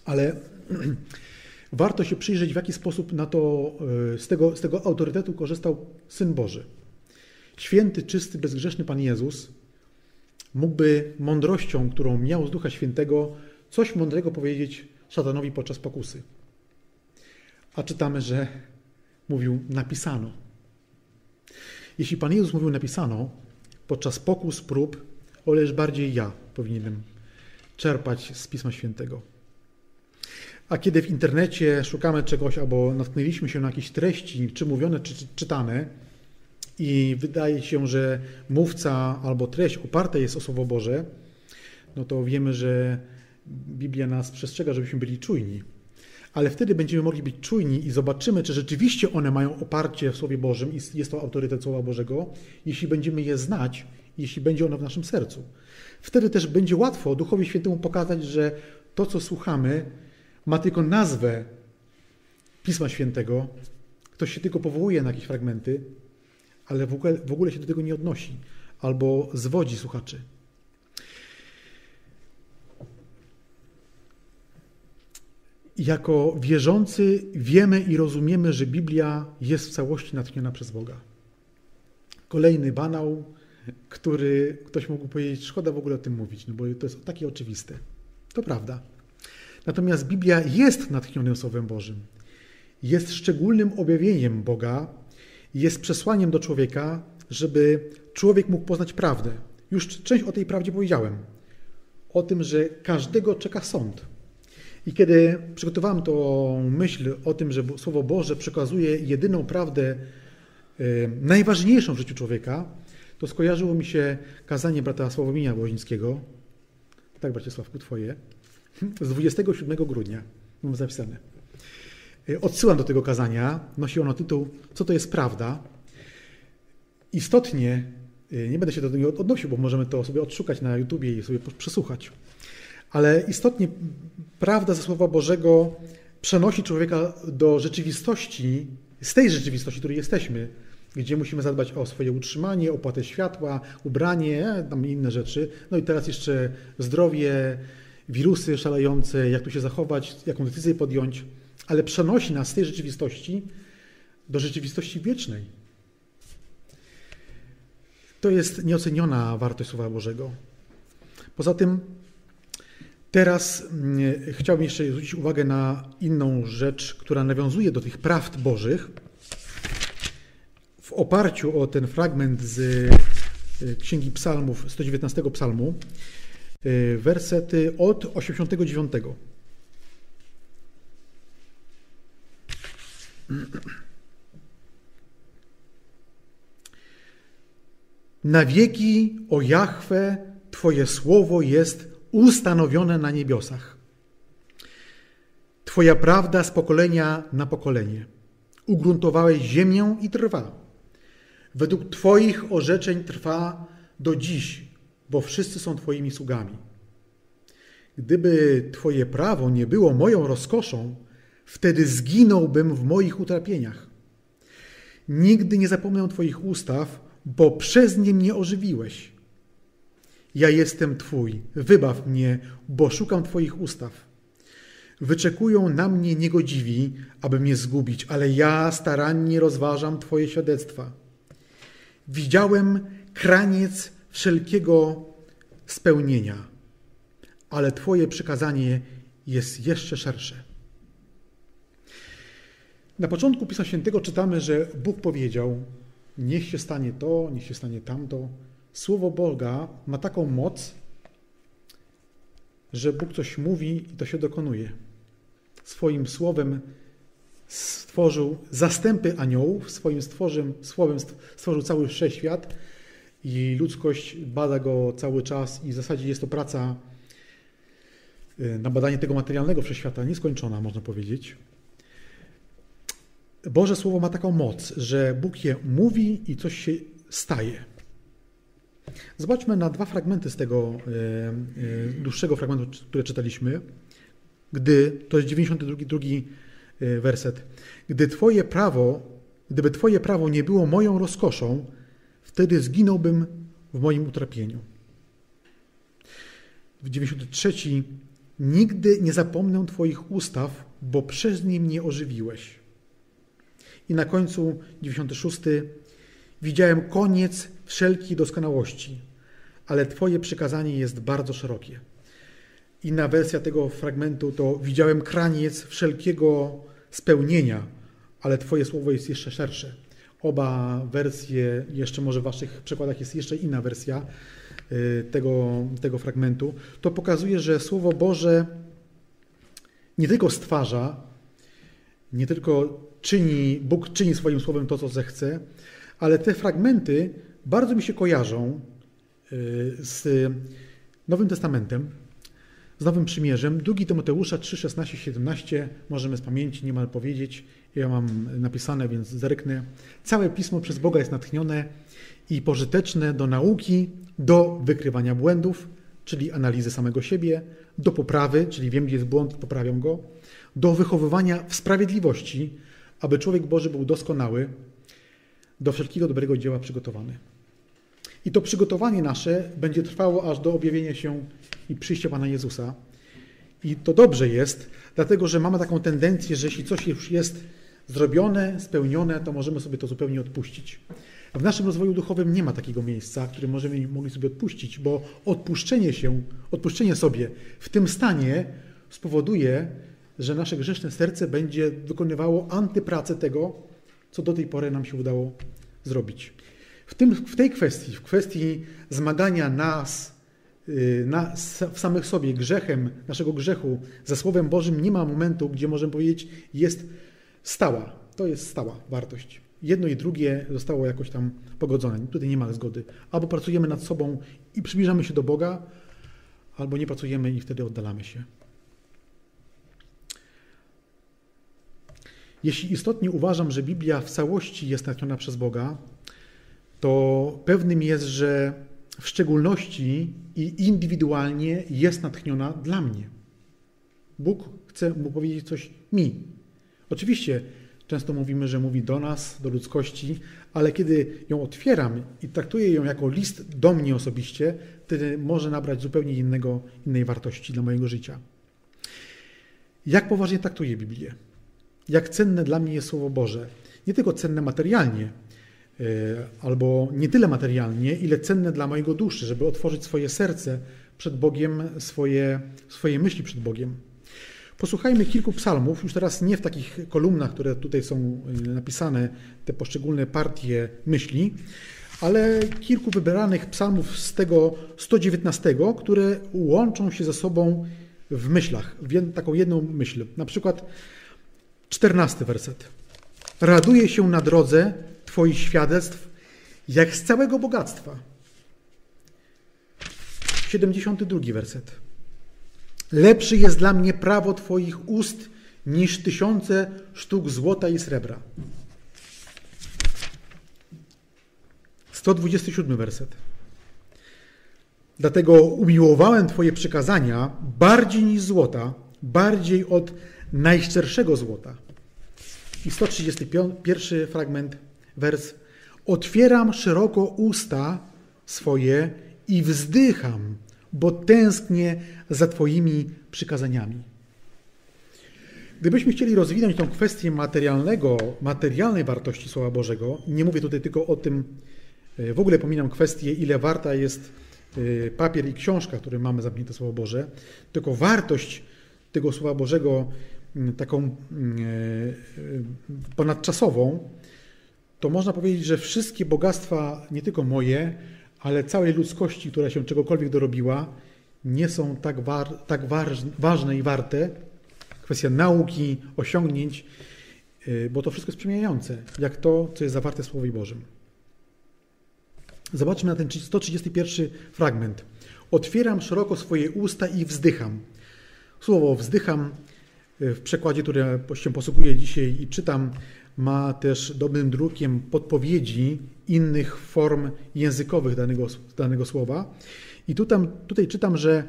ale [clears throat] warto się przyjrzeć, w jaki sposób na to, e, z, tego, z tego autorytetu korzystał Syn Boży. Święty, czysty, bezgrzeszny Pan Jezus mógłby mądrością, którą miał z Ducha Świętego, coś mądrego powiedzieć szatanowi podczas pokusy. A czytamy, że mówił napisano. Jeśli Pan Jezus mówił napisano, podczas pokus, prób, oleż bardziej ja powinienem czerpać z Pisma Świętego. A kiedy w internecie szukamy czegoś albo natknęliśmy się na jakieś treści, czy mówione, czy czytane, i wydaje się, że mówca albo treść oparta jest o Słowo Boże, no to wiemy, że Biblia nas przestrzega, żebyśmy byli czujni. Ale wtedy będziemy mogli być czujni i zobaczymy, czy rzeczywiście one mają oparcie w Słowie Bożym i jest to autorytet Słowa Bożego, jeśli będziemy je znać, jeśli będzie ono w naszym sercu. Wtedy też będzie łatwo Duchowi Świętemu pokazać, że to, co słuchamy, ma tylko nazwę Pisma Świętego. Ktoś się tylko powołuje na jakieś fragmenty, ale w ogóle, w ogóle się do tego nie odnosi albo zwodzi słuchaczy. jako wierzący wiemy i rozumiemy, że Biblia jest w całości natchniona przez Boga. Kolejny banał, który ktoś mógł powiedzieć, szkoda w ogóle o tym mówić, no bo to jest takie oczywiste. To prawda. Natomiast Biblia jest natchnionym Słowem Bożym. Jest szczególnym objawieniem Boga, jest przesłaniem do człowieka, żeby człowiek mógł poznać prawdę. Już część o tej prawdzie powiedziałem. O tym, że każdego czeka sąd i kiedy przygotowałem tą myśl o tym, że Słowo Boże przekazuje jedyną prawdę, e, najważniejszą w życiu człowieka, to skojarzyło mi się kazanie brata Sławominia Łozińskiego, tak bracie Sławku, twoje, z 27 grudnia, mam zapisane. Y, odsyłam do tego kazania, nosi ono tytuł Co to jest prawda? Istotnie, y, nie będę się do tego odnosił, bo możemy to sobie odszukać na YouTubie i sobie przesłuchać, ale istotnie prawda ze Słowa Bożego przenosi człowieka do rzeczywistości, z tej rzeczywistości, w której jesteśmy, gdzie musimy zadbać o swoje utrzymanie, opłatę światła, ubranie, tam inne rzeczy. No i teraz jeszcze zdrowie, wirusy szalejące, jak tu się zachować, jaką decyzję podjąć, ale przenosi nas z tej rzeczywistości do rzeczywistości wiecznej. To jest nieoceniona wartość Słowa Bożego. Poza tym Teraz mm, chciałbym jeszcze zwrócić uwagę na inną rzecz, która nawiązuje do tych prawd Bożych. W oparciu o ten fragment z y, Księgi Psalmów, 119 Psalmu, wersety od 89. Na wieki, o Jahwe, Twoje słowo jest ustanowione na niebiosach. Twoja prawda z pokolenia na pokolenie. Ugruntowałeś ziemię i trwa. Według Twoich orzeczeń trwa do dziś, bo wszyscy są Twoimi sługami. Gdyby Twoje prawo nie było moją rozkoszą, wtedy zginąłbym w moich utrapieniach. Nigdy nie zapomnę Twoich ustaw, bo przez nie mnie ożywiłeś. Ja jestem Twój, wybaw mnie, bo szukam Twoich ustaw. Wyczekują na mnie niegodziwi, aby mnie zgubić, ale ja starannie rozważam Twoje świadectwa. Widziałem kraniec wszelkiego spełnienia, ale Twoje przykazanie jest jeszcze szersze. Na początku Pisma Świętego czytamy, że Bóg powiedział: Niech się stanie to, niech się stanie tamto. Słowo Boga ma taką moc, że Bóg coś mówi i to się dokonuje. Swoim słowem stworzył zastępy aniołów, swoim stworzym, słowem stworzył cały wszechświat i ludzkość bada go cały czas i w zasadzie jest to praca y, na badanie tego materialnego wszechświata nieskończona, można powiedzieć. Boże Słowo ma taką moc, że Bóg je mówi i coś się staje. Zobaczmy na dwa fragmenty z tego e, e, dłuższego fragmentu, które czytaliśmy. Gdy, to jest 92 drugi e, werset. Gdy Twoje prawo, gdyby Twoje prawo nie było moją rozkoszą, wtedy zginąłbym w moim utrapieniu. W 93 Nigdy nie zapomnę Twoich ustaw, bo przez nie mnie ożywiłeś. I na końcu 96 Widziałem koniec wszelkiej doskonałości, ale Twoje przykazanie jest bardzo szerokie. Inna wersja tego fragmentu to widziałem kraniec wszelkiego spełnienia, ale Twoje słowo jest jeszcze szersze. Oba wersje, jeszcze może w Waszych przekładach jest jeszcze inna wersja y, tego, tego fragmentu. To pokazuje, że Słowo Boże nie tylko stwarza, nie tylko czyni, Bóg czyni swoim słowem to, co zechce, ale te fragmenty bardzo mi się kojarzą y, z Nowym Testamentem, z Nowym Przymierzem. Drugi Tymoteusza 3, 16, 17 możemy z pamięci niemal powiedzieć. Ja mam napisane, więc zerknę. Całe Pismo przez Boga jest natchnione i pożyteczne do nauki, do wykrywania błędów, czyli analizy samego siebie, do poprawy, czyli wiem, gdzie jest błąd, poprawiam go, do wychowywania w sprawiedliwości, aby człowiek Boży był doskonały, do wszelkiego dobrego dzieła przygotowany. I to przygotowanie nasze będzie trwało aż do objawienia się i przyjścia Pana Jezusa. I to dobrze jest, dlatego że mamy taką tendencję, że jeśli coś już jest zrobione, spełnione, to możemy sobie to zupełnie odpuścić. W naszym rozwoju duchowym nie ma takiego miejsca, które możemy mogli sobie odpuścić, bo odpuszczenie się, odpuszczenie sobie w tym stanie spowoduje, że nasze grzeszne serce będzie wykonywało antypracę tego, co do tej pory nam się udało zrobić. W, tym, w tej kwestii, w kwestii zmagania nas na, w samych sobie grzechem, naszego grzechu ze Słowem Bożym, nie ma momentu, gdzie możemy powiedzieć, jest stała. To jest stała wartość. Jedno i drugie zostało jakoś tam pogodzone. Tutaj nie ma zgody. Albo pracujemy nad sobą i przybliżamy się do Boga, albo nie pracujemy i wtedy oddalamy się. Jeśli istotnie uważam, że Biblia w całości jest natchniona przez Boga, to pewnym jest, że w szczególności i indywidualnie jest natchniona dla mnie. Bóg chce mu powiedzieć coś mi. Oczywiście często mówimy, że mówi do nas, do ludzkości, ale kiedy ją otwieram i traktuję ją jako list do mnie osobiście, wtedy może nabrać zupełnie innego, innej wartości dla mojego życia. Jak poważnie traktuję Biblię? Jak cenne dla mnie jest Słowo Boże? Nie tylko cenne materialnie, albo nie tyle materialnie, ile cenne dla mojego duszy, żeby otworzyć swoje serce przed Bogiem, swoje, swoje myśli przed Bogiem. Posłuchajmy kilku psalmów, już teraz nie w takich kolumnach, które tutaj są y, napisane, te poszczególne partie myśli, ale kilku wybranych psalmów z tego 119, które łączą się ze sobą w myślach, w taką jedną myśl. Na przykład 14 werset. Raduję się na drodze Twoich świadectw, jak z całego bogactwa. 72 werset. Lepszy jest dla mnie prawo Twoich ust niż tysiące sztuk złota i srebra. 127 werset. Dlatego umiłowałem Twoje przykazania bardziej niż złota, bardziej od najszczerszego złota. I 131 fragment, wers. Otwieram szeroko usta swoje i wzdycham bo tęsknię za Twoimi przykazaniami. Gdybyśmy chcieli rozwinąć tą kwestię materialnego, materialnej wartości Słowa Bożego, nie mówię tutaj tylko o tym, e, w ogóle pominam kwestię, ile warta jest e, papier i książka, który mamy zamknięte Słowo Boże, tylko wartość tego Słowa Bożego, taką e, ponadczasową, to można powiedzieć, że wszystkie bogactwa, nie tylko moje, ale całej ludzkości, która się czegokolwiek dorobiła, nie są tak, war, tak ważne i warte. Kwestia nauki, osiągnięć, y, bo to wszystko jest przemieniające, jak to, co jest zawarte w Słowie Bożym. Zobaczmy na ten 131 fragment. Otwieram szeroko swoje usta i wzdycham. Słowo wzdycham y, w przekładzie, które się posługuję dzisiaj i czytam, ma też dobrym drukiem podpowiedzi innych form językowych danego, danego słowa. I tutaj, tutaj czytam, że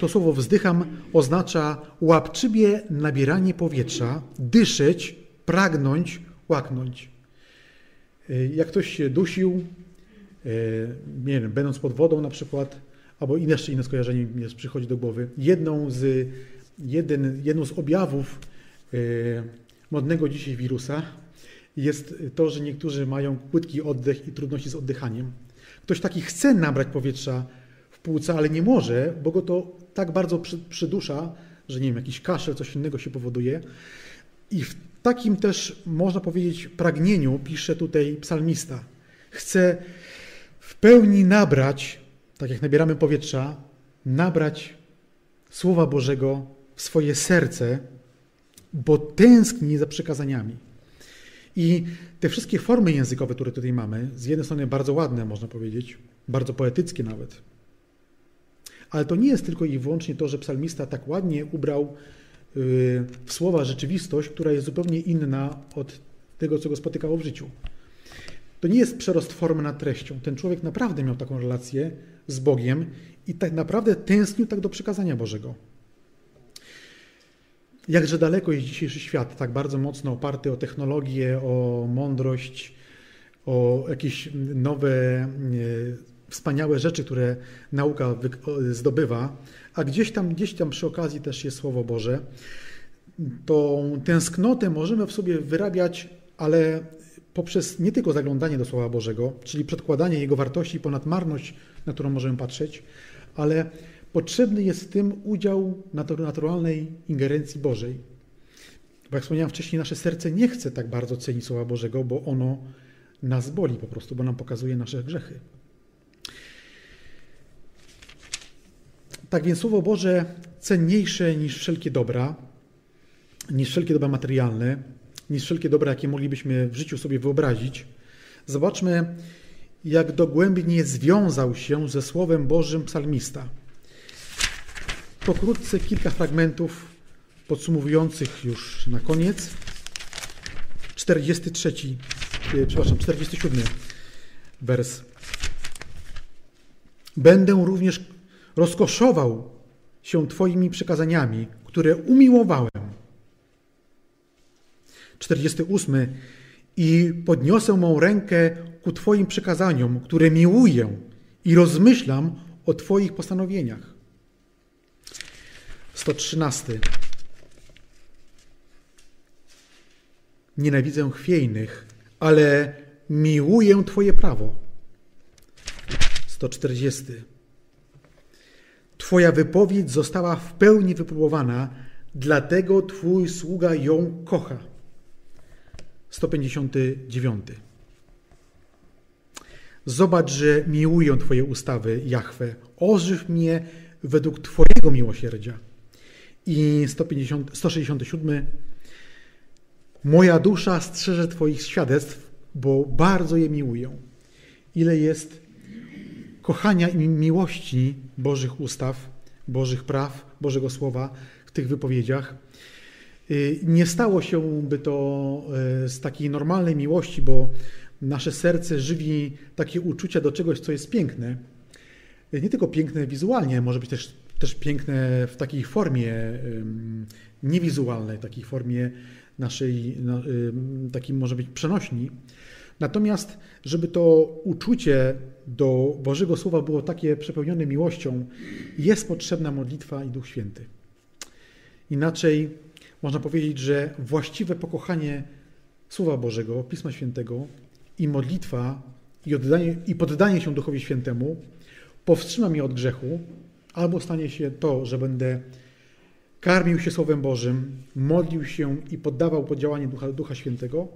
to słowo wzdycham oznacza łapczywie nabieranie powietrza, dyszeć, pragnąć, łaknąć. E, jak ktoś się dusił, e, nie wiem, będąc pod wodą na przykład, albo jeszcze inne skojarzenie mi przychodzi do głowy. Jedną z, jeden, jedną z objawów e, modnego dzisiaj wirusa jest to, że niektórzy mają płytki oddech i trudności z oddychaniem. Ktoś taki chce nabrać powietrza w płuca, ale nie może, bo go to tak bardzo przydusza, że nie wiem, jakiś kaszel, coś innego się powoduje. I w takim też, można powiedzieć, pragnieniu pisze tutaj psalmista. Chce w pełni nabrać, tak jak nabieramy powietrza, nabrać Słowa Bożego w swoje serce, bo tęskni za przykazaniami. I te wszystkie formy językowe, które tutaj mamy, z jednej strony bardzo ładne, można powiedzieć, bardzo poetyckie nawet. Ale to nie jest tylko i wyłącznie to, że psalmista tak ładnie ubrał y, w słowa rzeczywistość, która jest zupełnie inna od tego, co go spotykało w życiu. To nie jest przerost formy nad treścią. Ten człowiek naprawdę miał taką relację z Bogiem i tak naprawdę tęsknił tak do przykazania Bożego. Jakże daleko jest dzisiejszy świat, tak bardzo mocno oparty o technologię, o mądrość, o jakieś nowe, e, wspaniałe rzeczy, które nauka zdobywa, a gdzieś tam, gdzieś tam przy okazji też jest Słowo Boże. Tą tęsknotę możemy w sobie wyrabiać, ale poprzez nie tylko zaglądanie do Słowa Bożego, czyli przedkładanie Jego wartości ponad marność, na którą możemy patrzeć, ale potrzebny jest w tym udział naturalnej ingerencji Bożej. Bo jak wspomniałem wcześniej, nasze serce nie chce tak bardzo cenić Słowa Bożego, bo ono nas boli po prostu, bo nam pokazuje nasze grzechy. Tak więc Słowo Boże cenniejsze niż wszelkie dobra, niż wszelkie dobra materialne, niż wszelkie dobra, jakie moglibyśmy w życiu sobie wyobrazić. Zobaczmy, jak dogłębnie związał się ze Słowem Bożym psalmista. Pokrótce kilka fragmentów podsumowujących już na koniec. 43, e, przepraszam, 47 wers. Będę również rozkoszował się Twoimi przykazaniami, które umiłowałem. 48. I podniosę mą rękę ku Twoim przykazaniom, które miłuję i rozmyślam o Twoich postanowieniach. 113. Nienawidzę chwiejnych, ale miłuję Twoje prawo. 140. Twoja wypowiedź została w pełni wypróbowana, dlatego Twój sługa ją kocha. 159. Zobacz, że miłuję Twoje ustawy, Jahwe. Ożyw mnie według Twojego miłosierdzia. I 150, 167. Moja dusza strzeże Twoich świadectw, bo bardzo je miłuję. Ile jest kochania i miłości Bożych ustaw, Bożych praw, Bożego Słowa w tych wypowiedziach. Y, nie stało się by to y, z takiej normalnej miłości, bo nasze serce żywi takie uczucia do czegoś, co jest piękne. Y, nie tylko piękne wizualnie, może być też, też piękne w takiej formie niewizualnej, takiej formie naszej, takiej może być przenośni. Natomiast, żeby to uczucie do Bożego Słowa było takie przepełnione miłością, jest potrzebna modlitwa i Duch Święty. Inaczej można powiedzieć, że właściwe pokochanie Słowa Bożego, Pisma Świętego i modlitwa i, oddanie, i poddanie się Duchowi Świętemu powstrzyma mnie od grzechu, albo stanie się to, że będę karmił się Słowem Bożym, modlił się i poddawał pod działanie Ducha, Ducha Świętego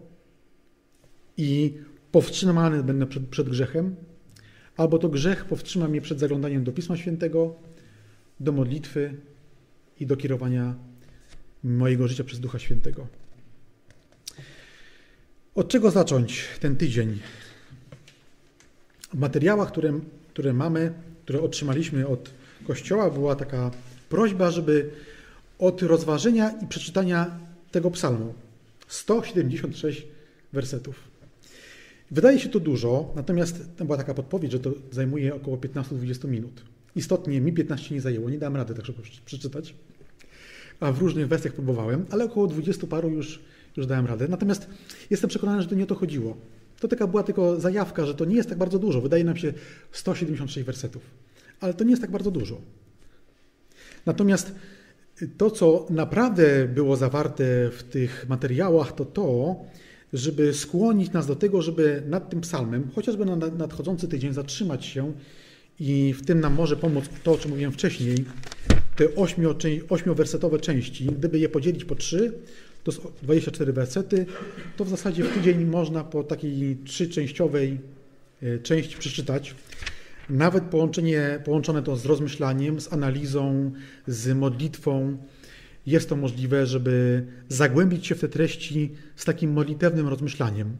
i powstrzymany będę przed, przed grzechem, albo to grzech powstrzyma mnie przed zaglądaniem do Pisma Świętego, do modlitwy i do kierowania mojego życia przez Ducha Świętego. Od czego zacząć ten tydzień? W materiałach, które, które mamy, które otrzymaliśmy od Kościoła, była taka prośba, żeby od rozważenia i przeczytania tego psalmu 176 wersetów. Wydaje się to dużo, natomiast to była taka podpowiedź, że to zajmuje około 15-20 minut. Istotnie mi 15 nie zajęło, nie dałem rady tak szybko przeczytać, a w różnych wersjach próbowałem, ale około 20 paru już, już dałem radę. Natomiast jestem przekonany, że to nie o to chodziło. To taka była tylko zajawka, że to nie jest tak bardzo dużo. Wydaje nam się 176 wersetów, ale to nie jest tak bardzo dużo. Natomiast to, co naprawdę było zawarte w tych materiałach, to to, żeby skłonić nas do tego, żeby nad tym psalmem, chociażby na nadchodzący tydzień, zatrzymać się i w tym nam może pomóc to, o czym mówiłem wcześniej, te ośmiowersetowe części, gdyby je podzielić po trzy, to 24 wersety, to w zasadzie w tydzień można po takiej trzyczęściowej e, części przeczytać. Nawet połączenie, połączone to z rozmyślaniem, z analizą, z modlitwą, jest to możliwe, żeby zagłębić się w te treści z takim modlitewnym rozmyślaniem.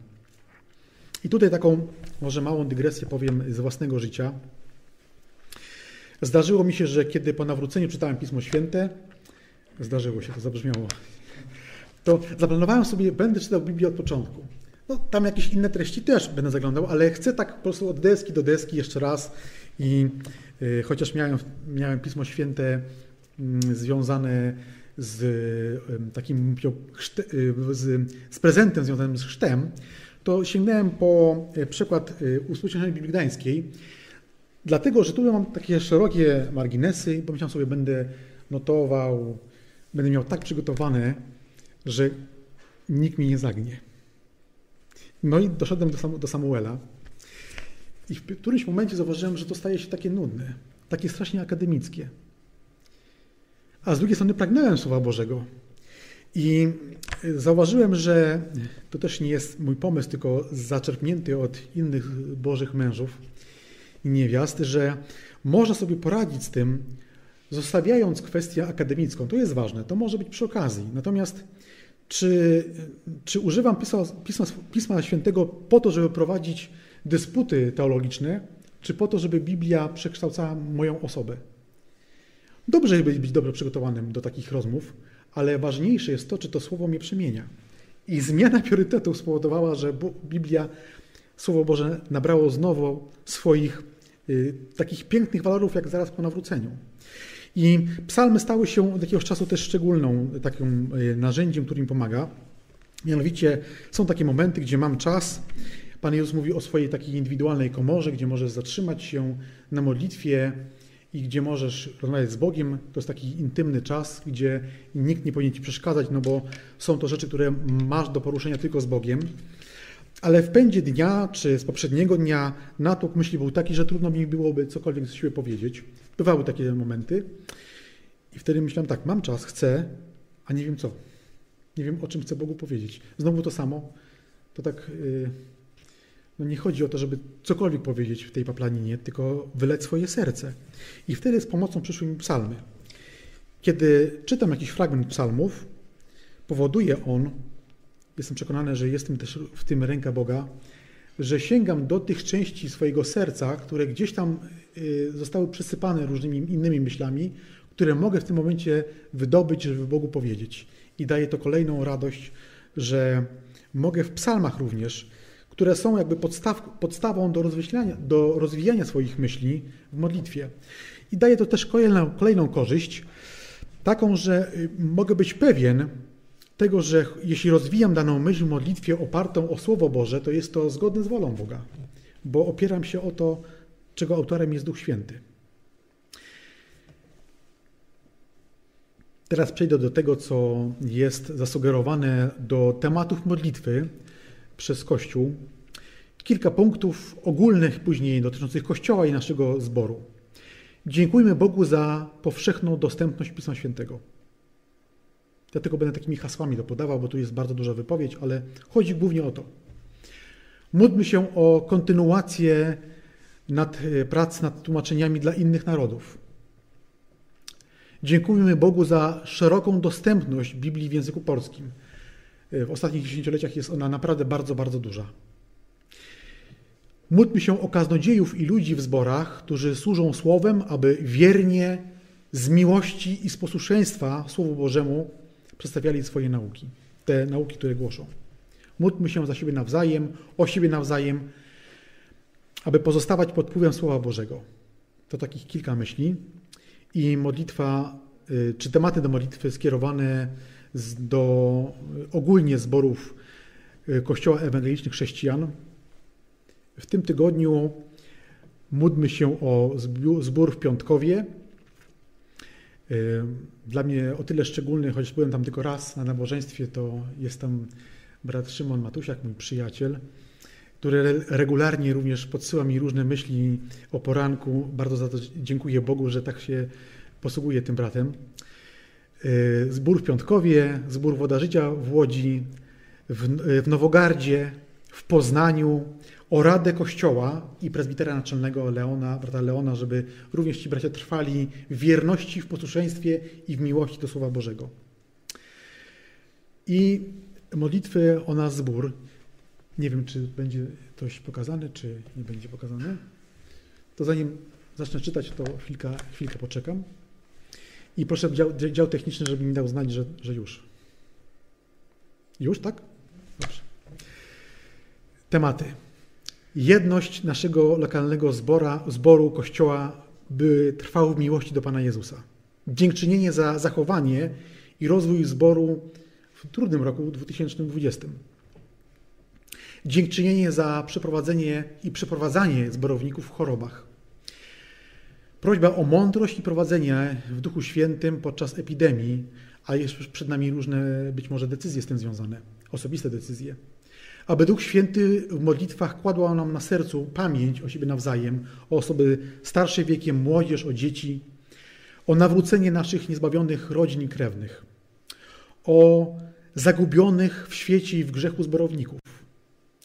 I tutaj taką może małą dygresję powiem z własnego życia. Zdarzyło mi się, że kiedy po nawróceniu czytałem Pismo Święte, zdarzyło się, to zabrzmiało, to zaplanowałem sobie, będę czytał Biblię od początku. No, tam jakieś inne treści też będę zaglądał, ale chcę tak po prostu od deski do deski jeszcze raz i y, chociaż miałem, miałem Pismo Święte y, związane z takim z, z prezentem związanym z chrztem, to sięgnąłem po e, przykład e, Uspółcześnionej Biblii Gdańskiej, dlatego, że tu mam takie szerokie marginesy, pomyślałem sobie, będę notował, będę miał tak przygotowane, że nikt mi nie zagnie. No i doszedłem do, do Samuela i w którymś momencie zauważyłem, że to staje się takie nudne, takie strasznie akademickie. A z drugiej strony pragnąłem Słowa Bożego. I zauważyłem, że to też nie jest mój pomysł, tylko zaczerpnięty od innych Bożych mężów i niewiast, że można sobie poradzić z tym, zostawiając kwestię akademicką. To jest ważne, to może być przy okazji. Natomiast Czy, czy używam Pisma, Pisma, Pisma Świętego po to, żeby prowadzić dysputy teologiczne, czy po to, żeby Biblia przekształcała moją osobę? Dobrze jest być dobrze przygotowanym do takich rozmów, ale ważniejsze jest to, czy to słowo mnie przemienia. I zmiana priorytetów spowodowała, że Biblia, Słowo Boże, nabrało znowu swoich y, takich pięknych walorów, jak zaraz po nawróceniu. I psalmy stały się od jakiegoś czasu też szczególną takim y, narzędziem, które mi pomaga. Mianowicie są takie momenty, gdzie mam czas. Pan Jezus mówi o swojej takiej indywidualnej komorze, gdzie możesz zatrzymać się na modlitwie, i gdzie możesz rozmawiać z Bogiem. To jest taki intymny czas, gdzie nikt nie powinien ci przeszkadzać, no bo są to rzeczy, które masz do poruszenia tylko z Bogiem. Ale w pędzie dnia, czy z poprzedniego dnia, natłok myśli był taki, że trudno mi byłoby cokolwiek z siebie powiedzieć. Bywały takie momenty. I wtedy myślałem tak, mam czas, chcę, a nie wiem co. Nie wiem, o czym chcę Bogu powiedzieć. Znowu to samo. To tak... Yy no nie chodzi o to, żeby cokolwiek powiedzieć w tej paplaninie, tylko wyleć swoje serce. I wtedy z pomocą przyszły mi psalmy. Kiedy czytam jakiś fragment psalmów, powoduje on, jestem przekonany, że jestem też w tym ręka Boga, że sięgam do tych części swojego serca, które gdzieś tam y, zostały przesypane różnymi innymi myślami, które mogę w tym momencie wydobyć, żeby Bogu powiedzieć. I daje to kolejną radość, że mogę w psalmach również które są jakby podstaw, podstawą do do rozwijania swoich myśli w modlitwie. I daje to też kolejną, kolejną korzyść, taką, że y, mogę być pewien tego, że jeśli rozwijam daną myśl w modlitwie opartą o Słowo Boże, to jest to zgodne z wolą Boga, bo opieram się o to, czego autorem jest Duch Święty. Teraz przejdę do tego, co jest zasugerowane do tematów modlitwy, przez Kościół. Kilka punktów ogólnych później dotyczących Kościoła i naszego zboru. Dziękujmy Bogu za powszechną dostępność Pisma Świętego. Dlatego będę takimi hasłami to podawał, bo tu jest bardzo duża wypowiedź, ale chodzi głównie o to. Módlmy się o kontynuację nad, e, prac nad tłumaczeniami dla innych narodów. Dziękujmy Bogu za szeroką dostępność Biblii w języku polskim. W ostatnich dziesięcioleciach jest ona naprawdę bardzo, bardzo duża. Módlmy się o kaznodziejów i ludzi w zborach, którzy służą Słowem, aby wiernie, z miłości i z posłuszeństwa Słowu Bożemu przedstawiali swoje nauki, te nauki, które głoszą. Módlmy się za siebie nawzajem, o siebie nawzajem, aby pozostawać pod wpływem Słowa Bożego. To takich kilka myśli. I modlitwa, y, czy tematy do modlitwy skierowane do ogólnie zborów e, Kościoła Ewangelicznych Chrześcijan. W tym tygodniu módlmy się o zbór w Piątkowie. Dla mnie o tyle szczególny, choć byłem tam tylko raz na nabożeństwie, to jest tam brat Szymon Matusiak, mój przyjaciel, który regularnie również podsyła mi różne myśli o poranku. Bardzo za to dziękuję Bogu, że tak się posługuje tym bratem. Y, zbór w Piątkowie, zbór Woda Życia w Łodzi, w, Nowogardzie, w Poznaniu, o Radę Kościoła i prezbitera naczelnego Leona, brata Leona, żeby również ci bracia trwali w wierności, w posłuszeństwie i w miłości do Słowa Bożego. I modlitwy o nas zbór. Nie wiem, czy będzie coś pokazane, czy nie będzie pokazane. To zanim zacznę czytać, to chwilkę, chwilkę poczekam. I proszę dział, dział techniczny, żeby mi dał znać, że, że już. Już, tak? Dobrze. Tematy. Jedność naszego lokalnego zbora, zboru Kościoła by trwało w miłości do Pana Jezusa. Dziękczynienie za zachowanie i rozwój zboru w trudnym roku 2020. Dziękczynienie za przeprowadzenie i przeprowadzanie zborowników w chorobach. Prośba o mądrość i prowadzenie w Duchu Świętym podczas epidemii, a jeszcze przed nami różne być może decyzje z tym związane, osobiste decyzje. Aby Duch Święty w modlitwach kładła nam na sercu pamięć o siebie nawzajem, o osoby starsze wiekiem, młodzież, o dzieci, o nawrócenie naszych niezbawionych rodzin i krewnych, o zagubionych w świecie i w grzechu zborowników,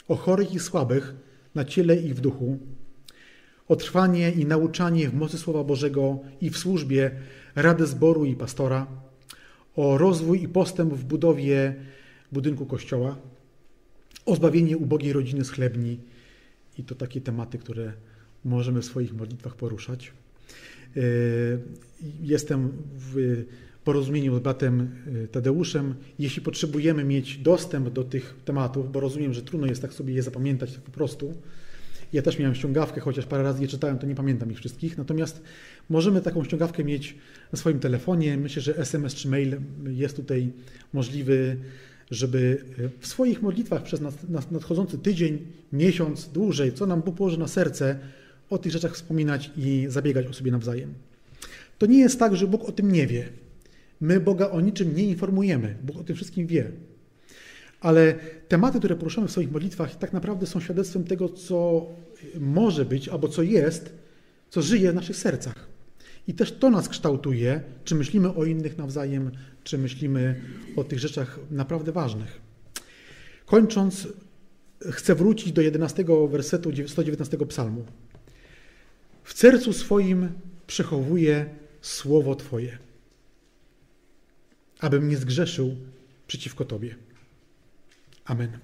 o chorych i słabych na ciele i w duchu, o trwanie i nauczanie w mocy Słowa Bożego i w służbie Rady Zboru i Pastora, o rozwój i postęp w budowie budynku kościoła, o zbawienie ubogiej rodziny z chlebni i to takie tematy, które możemy w swoich modlitwach poruszać. E, jestem w porozumieniu z bratem e, Tadeuszem. Jeśli potrzebujemy mieć dostęp do tych tematów, bo rozumiem, że trudno jest tak sobie je zapamiętać tak po prostu. Ja też miałem ściągawkę, chociaż parę razy je czytałem, to nie pamiętam ich wszystkich. Natomiast możemy taką ściągawkę mieć na swoim telefonie. Myślę, że SMS czy mail jest tutaj możliwy, żeby e, w swoich modlitwach przez nadchodzący tydzień, miesiąc, dłużej, co nam Bóg położy na serce, o tych rzeczach wspominać i zabiegać o sobie nawzajem. To nie jest tak, że Bóg o tym nie wie. My Boga o niczym nie informujemy. Bóg o tym wszystkim wie. Ale tematy, które poruszamy w swoich modlitwach, tak naprawdę są świadectwem tego, co może być albo co jest, co żyje w naszych sercach. I też to nas kształtuje, czy myślimy o innych nawzajem, czy myślimy o tych rzeczach naprawdę ważnych. Kończąc, chcę wrócić do 11 wersetu 119 psalmu. W sercu swoim przechowuję słowo Twoje, abym nie zgrzeszył przeciwko Tobie. Amen.